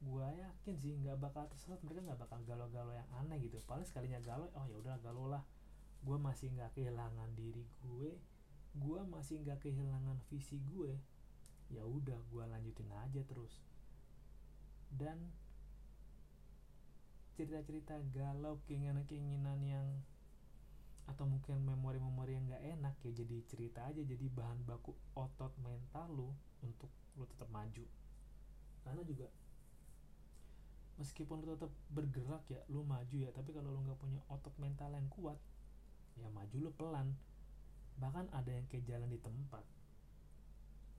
gue yakin sih nggak bakal tersesat mereka nggak bakal galau-galau yang aneh gitu. Paling sekalinya galau oh ya udah galau lah. Gue masih nggak kehilangan diri gue gue masih nggak kehilangan visi gue ya udah gue lanjutin aja terus. Dan cerita-cerita galau keinginan-keinginan yang atau mungkin memori-memori yang nggak enak ya jadi cerita aja jadi bahan baku otot mental lu untuk lu tetap maju. Karena juga meskipun lu tetap bergerak ya lu maju ya. Tapi kalau lu nggak punya otot mental yang kuat ya maju lu pelan. Bahkan ada yang kayak jalan di tempat.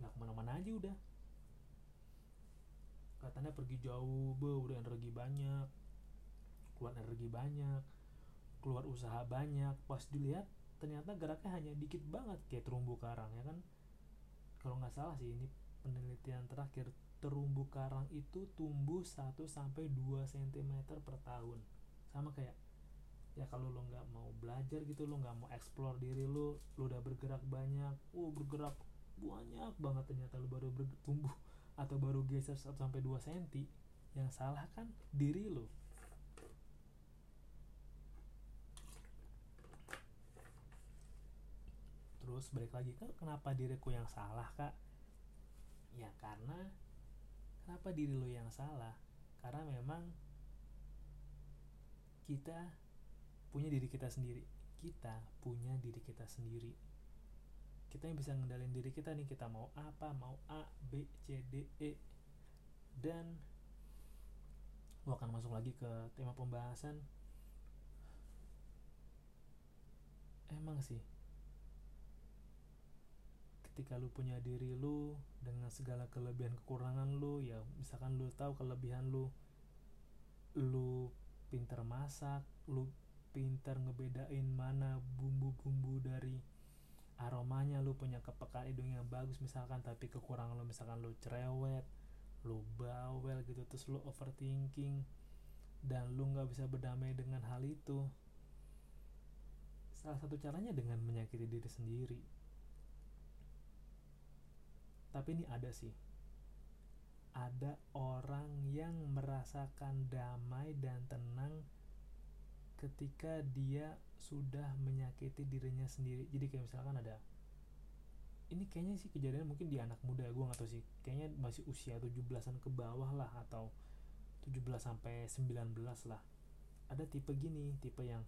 Nggak ke mana-mana aja udah. Katanya pergi jauh be udah energi banyak. Keluar energi banyak. Keluar usaha banyak. Pas dilihat ternyata geraknya hanya dikit banget. Kayak terumbu karang ya kan? Kalau nggak salah sih ini penelitian terakhir terumbu karang itu tumbuh 1 sampai 2 cm per tahun. Sama kayak ya kalau lo nggak mau belajar gitu lo nggak mau explore diri lo lo udah bergerak banyak oh bergerak banyak banget ternyata lo baru bertumbuh atau baru geser 1 sampai 2 cm yang salah kan diri lo terus balik lagi kan kenapa diriku yang salah kak ya karena kenapa diri lo yang salah? Karena memang kita punya diri kita sendiri. Kita punya diri kita sendiri. Kita yang bisa ngendalin diri kita nih. Kita mau apa? Mau A B C D E. Dan gua akan masuk lagi ke tema pembahasan. Emang sih ketika lu punya diri lu dengan segala kelebihan kekurangan lu ya misalkan lu tahu kelebihan lu lu pinter masak lu pinter ngebedain mana bumbu-bumbu dari aromanya lu punya kepekaan hidung yang bagus misalkan tapi kekurangan lu misalkan lu cerewet lu bawel gitu terus lu overthinking dan lu nggak bisa berdamai dengan hal itu. Salah satu caranya dengan menyakiti diri sendiri tapi ini ada sih. Ada orang yang merasakan damai dan tenang ketika dia sudah menyakiti dirinya sendiri. Jadi kayak misalkan ada ini kayaknya sih kejadian mungkin di anak muda gue gak tau sih. Kayaknya masih usia 17-an ke bawah lah atau 17 sampai 19 lah. Ada tipe gini tipe yang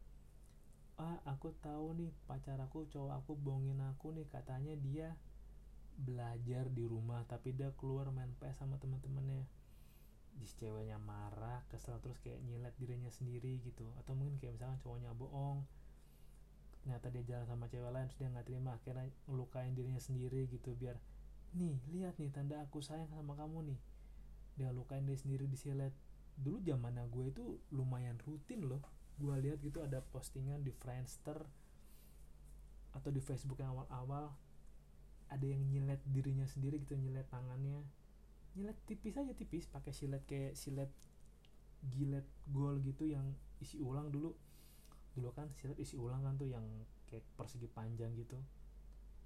ah aku tahu nih pacar aku cowok aku bohongin aku nih katanya dia belajar di rumah tapi dia keluar main PS sama teman-temannya. Di ceweknya marah kesel terus kayak nyilet dirinya sendiri gitu. Atau mungkin kayak misalkan cowoknya bohong ternyata dia jalan sama cewek lain terus dia nggak terima akhirnya ngelukain dirinya sendiri gitu biar nih lihat nih tanda aku sayang sama kamu nih. Dia lukain diri sendiri di silet. Dulu zamannya gue itu lumayan rutin loh. Gue lihat gitu ada postingan di Friendster atau di Facebook yang awal-awal ada yang nyilet dirinya sendiri gitu nyilet tangannya. Nyilet tipis aja tipis. Pakai silet kayak silet gilet gol gitu yang isi ulang dulu. Dulu kan silat isi ulang kan tuh yang kayak persegi panjang gitu.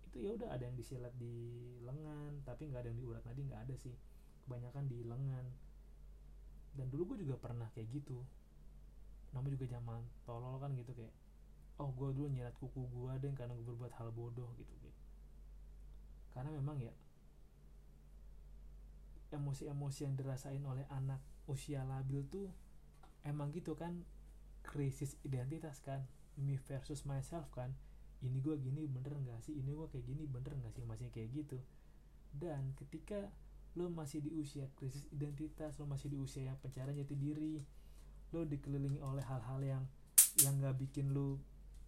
Itu ya udah ada yang disilat di lengan tapi nggak ada yang di urat nadi nggak ada sih. Kebanyakan di lengan. Dan dulu gue juga pernah kayak gitu. Namanya juga zaman tolol kan gitu kayak oh gue dulu nyilat kuku gue deh karena gue berbuat hal bodoh gitu gitu karena memang ya emosi-emosi yang dirasain oleh anak usia labil tuh emang gitu kan krisis identitas kan me versus myself kan. Ini gue gini bener nggak sih? Ini gue kayak gini bener nggak sih? Masih kayak gitu. Dan ketika lo masih di usia krisis identitas lo masih di usia yang pencarian jati diri lo dikelilingi oleh hal-hal yang yang nggak bikin lo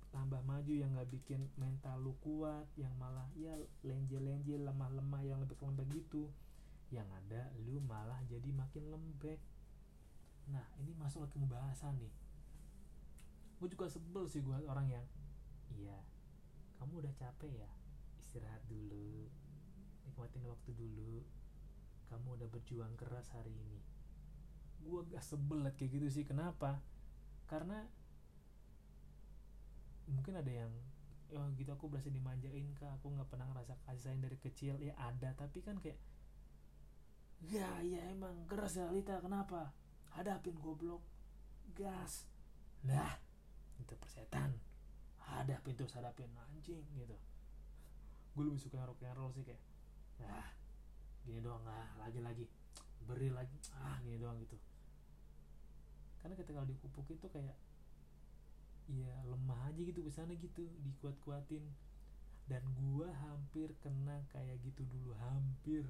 tambah maju yang nggak bikin mental lo kuat yang malah ya lenje-lenje lemah-lemah yang lebih lembek gitu. Yang ada lu malah jadi makin lembek. Nah ini masuk ke pembahasan nih. Gue juga sebel sih gue orang yang iya kamu udah capek ya? Istirahat dulu. Nikmatin waktu dulu. Kamu udah berjuang keras hari ini. Gue gak sebel kayak gitu sih. Kenapa? Karena mungkin ada yang oh gitu aku berasa dimanjain kak. Aku nggak pernah ngerasa kasih dari kecil. Ya ada. Tapi kan kayak ya ya emang keras ya Lita. Kenapa? Hadapin goblok. Gas. Nah itu persetan. Ada pintu hadapin. Anjing gitu. Gue lebih suka rock and roll sih kayak ah gini doang. Ah lagi lagi beri lagi. Ah gini doang gitu. Karena ketika kalau dikupuk itu kayak ya lemah aja gitu ke sana gitu dikuat-kuatin. Dan gua hampir kena kayak gitu dulu hampir.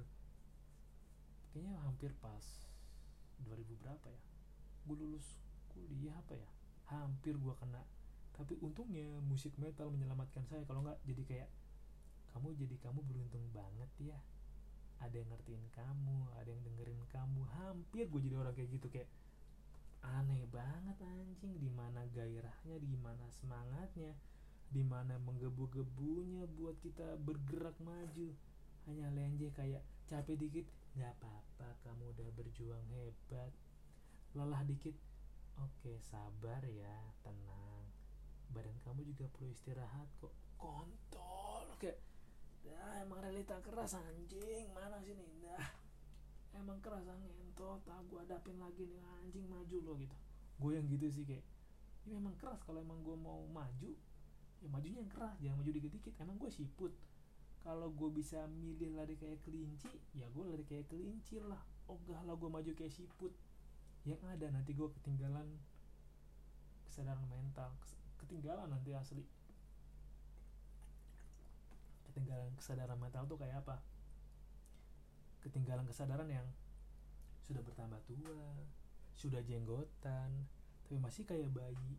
Kayaknya hampir pas 2000 berapa ya? Gue lulus kuliah apa ya? Hampir gua kena. Tapi untungnya musik metal menyelamatkan saya. Kalau nggak jadi kayak kamu jadi kamu beruntung banget ya. Ada yang ngertiin kamu ada yang dengerin kamu. Hampir gue jadi orang kayak gitu kayak aneh banget anjing. Di mana gairahnya di mana semangatnya di mana menggebu-gebunya buat kita bergerak maju. Hanya lenje kayak capek dikit nggak apa-apa kamu udah berjuang hebat. Lelah dikit oke sabar ya tenang. Badan kamu juga perlu istirahat kok. Kontol kayak dah emang realita keras anjing. Mana sini? Dah emang keras ngentot tak gue hadapin lagi nih anjing maju lo gitu. Gue yang gitu sih kayak ini memang keras kalau emang gue mau maju ya majunya yang keras jangan maju dikit-dikit. Emang gue siput. Kalau gue bisa milih lari kayak kelinci ya gue lari kayak kelinci lah. Ogah lah gue maju kayak siput. Yang ada nanti gue ketinggalan kesadaran mental ketinggalan nanti asli. Ketinggalan kesadaran mental tuh kayak apa ketinggalan kesadaran yang sudah bertambah tua sudah jenggotan tapi masih kayak bayi.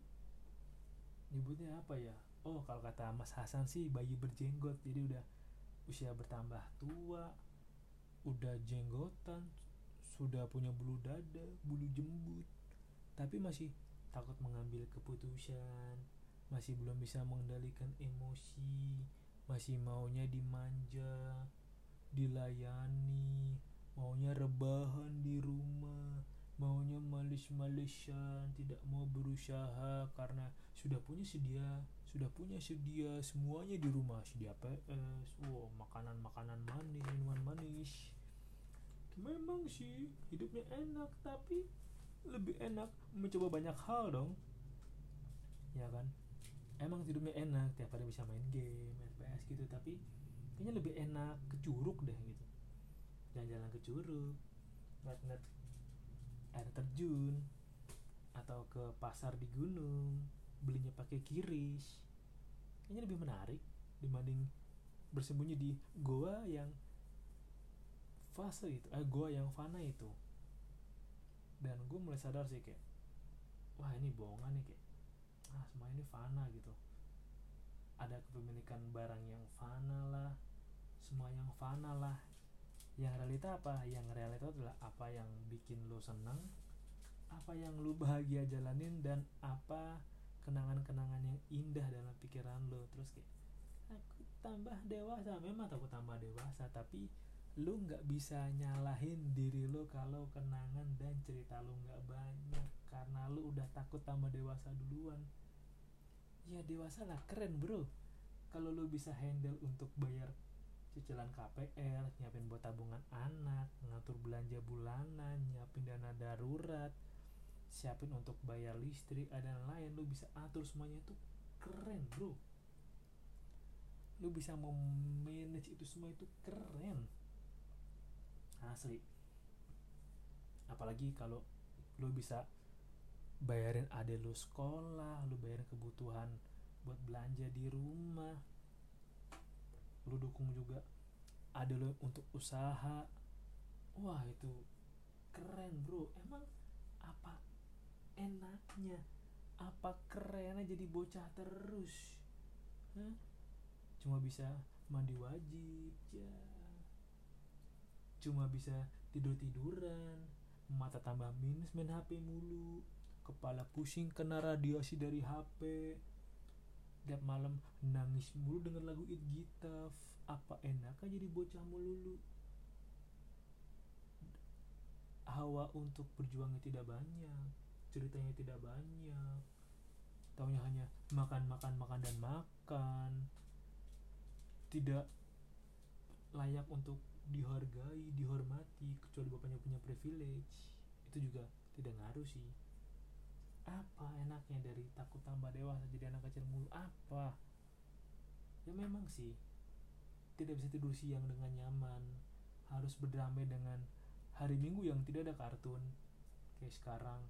Nyebutnya apa ya? Oh kalau kata Mas Hasan sih bayi berjenggot. Jadi udah usia bertambah tua udah jenggotan sudah punya bulu dada bulu jembut. Tapi masih takut mengambil keputusan masih belum bisa mengendalikan emosi masih maunya dimanja dilayani maunya rebahan di rumah maunya malis-malisan tidak mau berusaha karena sudah punya sedia sudah punya sedia semuanya di rumah sedia PS wow makanan-makanan manis minuman manis. Memang sih hidupnya enak tapi lebih enak mencoba banyak hal dong. Ya kan? Emang hidupnya enak tiap hari bisa main game main PS gitu tapi kayaknya lebih enak ke curug deh gitu. Jalan-jalan ke curug ngeliat-ngeliat air terjun atau ke pasar di gunung belinya pakai kiris. Kayaknya lebih menarik dibanding bersembunyi di goa yang fase itu eh goa yang fana itu. Dan gue mulai sadar sih kayak wah ini bohongan nih kayak ah semua ini fana gitu. Ada kepemilikan barang yang fana lah semua yang fana lah. Yang realita apa? Yang realita adalah apa yang bikin lo seneng apa yang lo bahagia jalanin dan apa kenangan-kenangan yang indah dalam pikiran lo terus kayak aku tambah dewasa. Memang aku tambah dewasa tapi lu nggak bisa nyalahin diri lu kalau kenangan dan cerita lu nggak banyak. Karena lu udah takut tambah dewasa duluan. Ya dewasa lah. Keren bro. Kalau lu bisa handle untuk bayar cicilan KPR nyiapin buat tabungan anak ngatur belanja bulanan nyiapin dana darurat siapin untuk bayar listrik dan lain. Lu bisa atur semuanya itu keren bro. Lu bisa memanage itu semua itu keren. Asli. Apalagi kalau lu bisa bayarin ade lu sekolah lu bayarin kebutuhan buat belanja di rumah lu dukung juga. Ada lu untuk usaha. Wah itu keren bro. Emang apa enaknya? Apa kerennya jadi bocah terus? Hah? cuma bisa mandi wajib ya. Cuma bisa tidur tiduran mata tambah minus main HP mulu kepala pusing kena radiasi dari HP tiap malam nangis mulu dengan lagu It Gitaf apa enaknya jadi bocah melulu. Hawa untuk berjuangnya tidak banyak ceritanya tidak banyak. Taunya hanya makan makan makan dan makan. Tidak layak untuk dihargai, dihormati kecuali bapaknya punya privilege. Itu juga tidak ngaruh sih apa enaknya dari takut tambah dewasa jadi anak kecil mulu? Apa? Ya memang sih. Tidak bisa tidur siang dengan nyaman. Harus berdamai dengan hari minggu yang tidak ada kartun kayak sekarang.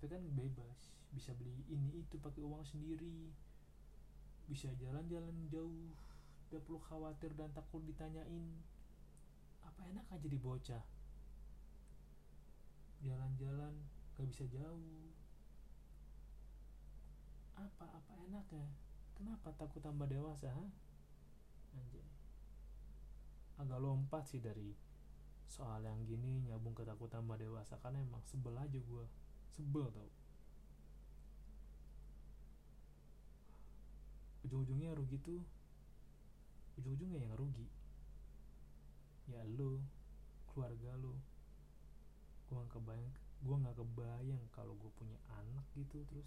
Tapi kan bebas. Bisa beli ini itu pakai uang sendiri. Bisa jalan-jalan jauh. Gak perlu khawatir dan takut ditanyain. Apa enak aja di bocah? Jalan-jalan gak bisa jauh apa apa enak ya? Kenapa takut tambah dewasa ha? anjay. Agak lompat sih dari soal yang gini nyambung ke takut tambah dewasa karena emang sebel aja gue sebel tau. Ujung-ujungnya rugi tuh. Ujung-ujungnya yang rugi. Ya lu keluarga lu. Gue gak kebayang gue gak kebayang kalau gue punya anak gitu terus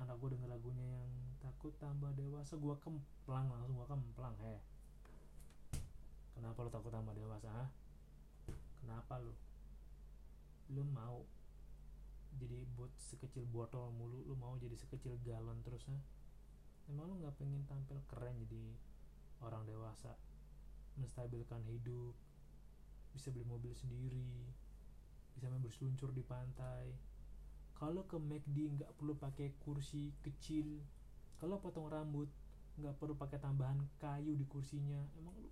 anak gue denger lagunya yang takut tambah dewasa. Gue kemplang langsung gue kemplang heh kenapa lu takut tambah dewasa ha? kenapa lu? Lu mau jadi buat sekecil botol mulu lu mau jadi sekecil galon terus ha? emang lu nggak pengen tampil keren jadi orang dewasa? Menstabilkan hidup bisa beli mobil sendiri bisa main berseluncur di pantai kalau ke McD nggak perlu pakai kursi kecil kalau potong rambut nggak perlu pakai tambahan kayu di kursinya emang lu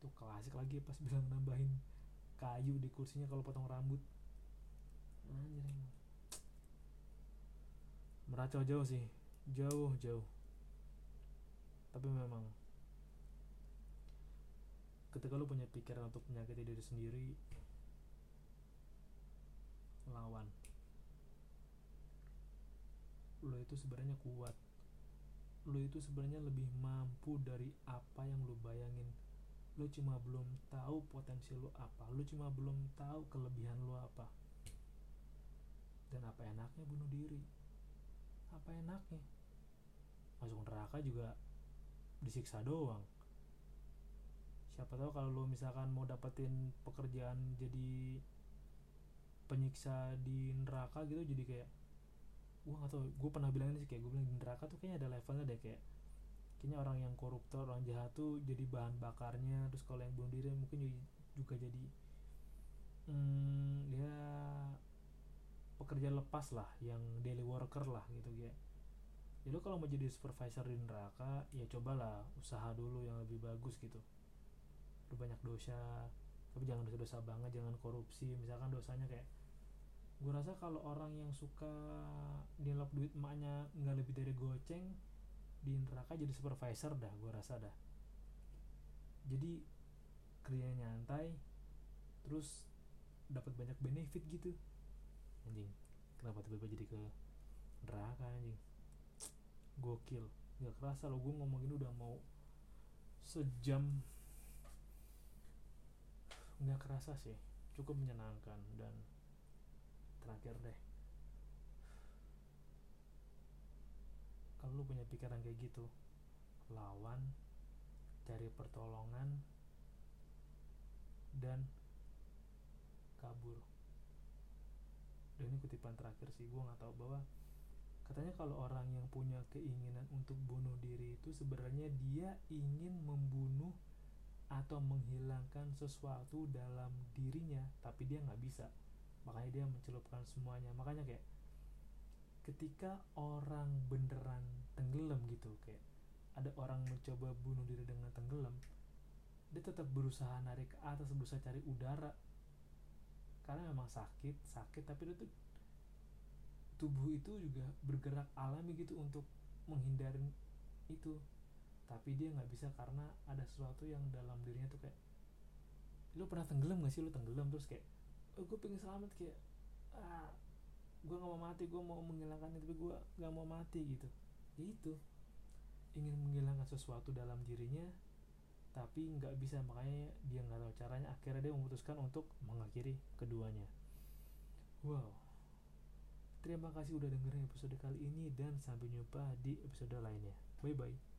tuh klasik lagi pas bilang nambahin kayu di kursinya kalau potong rambut. Anjir emang. Meracau jauh sih jauh jauh. Tapi memang ketika lu punya pikiran untuk menyakiti diri sendiri lawan. Lo itu sebenarnya kuat. Lo itu sebenarnya lebih mampu dari apa yang lo bayangin. Lo cuma belum tahu potensi lo apa. Lo cuma belum tahu kelebihan lo apa. Dan apa enaknya bunuh diri? Apa enaknya? Masuk neraka juga disiksa doang. Siapa tahu kalau lo misalkan mau dapetin pekerjaan jadi penyiksa di neraka gitu jadi kayak gua gak tau gue pernah bilang ini sih kayak gue bilang di neraka tuh kayaknya ada levelnya deh kayak kayaknya orang yang koruptor orang jahat tuh jadi bahan bakarnya terus kalau yang bunuh diri mungkin juga jadi hmm, ya pekerja lepas lah yang daily worker lah gitu ya ya lo kalau mau jadi supervisor di neraka ya cobalah usaha dulu yang lebih bagus gitu. Lu banyak dosa tapi jangan dosa-dosa banget jangan korupsi. Misalkan dosanya kayak gue rasa kalau orang yang suka nilap duit emaknya nggak lebih dari goceng di neraka jadi supervisor dah gue rasa dah. Jadi kerjanya nyantai terus dapat banyak benefit gitu. Anjing kenapa tiba-tiba jadi ke neraka anjing? Gokil nggak kerasa lo gue ngomong ini udah mau sejam nggak kerasa sih. Cukup menyenangkan dan terakhir deh. Lu punya pikiran kayak gitu lawan cari pertolongan dan kabur. Dan ini kutipan terakhir sih gue nggak tahu bahwa katanya kalau orang yang punya keinginan untuk bunuh diri itu sebenarnya dia ingin membunuh atau menghilangkan sesuatu dalam dirinya tapi dia nggak bisa. Makanya dia mencelupkan semuanya. Makanya kayak ketika orang beneran tenggelam gitu kayak ada orang mencoba bunuh diri dengan tenggelam dia tetap berusaha narik ke atas berusaha cari udara. Karena memang sakit sakit tapi itu tubuh itu juga bergerak alami gitu untuk menghindari itu tapi dia nggak bisa karena ada sesuatu yang dalam dirinya tuh kayak lu pernah tenggelam gak sih? Lu tenggelam. Terus kayak oh gue pengen selamat. Kayak ah gue nggak mau mati gue mau menghilangkan itu tapi gue nggak mau mati gitu. Ya itu. Ingin menghilangkan sesuatu dalam dirinya tapi nggak bisa. Makanya dia nggak tahu caranya. Akhirnya dia memutuskan untuk mengakhiri keduanya. Wow. Terima kasih udah dengerin episode kali ini dan sampai jumpa di episode lainnya. Bye bye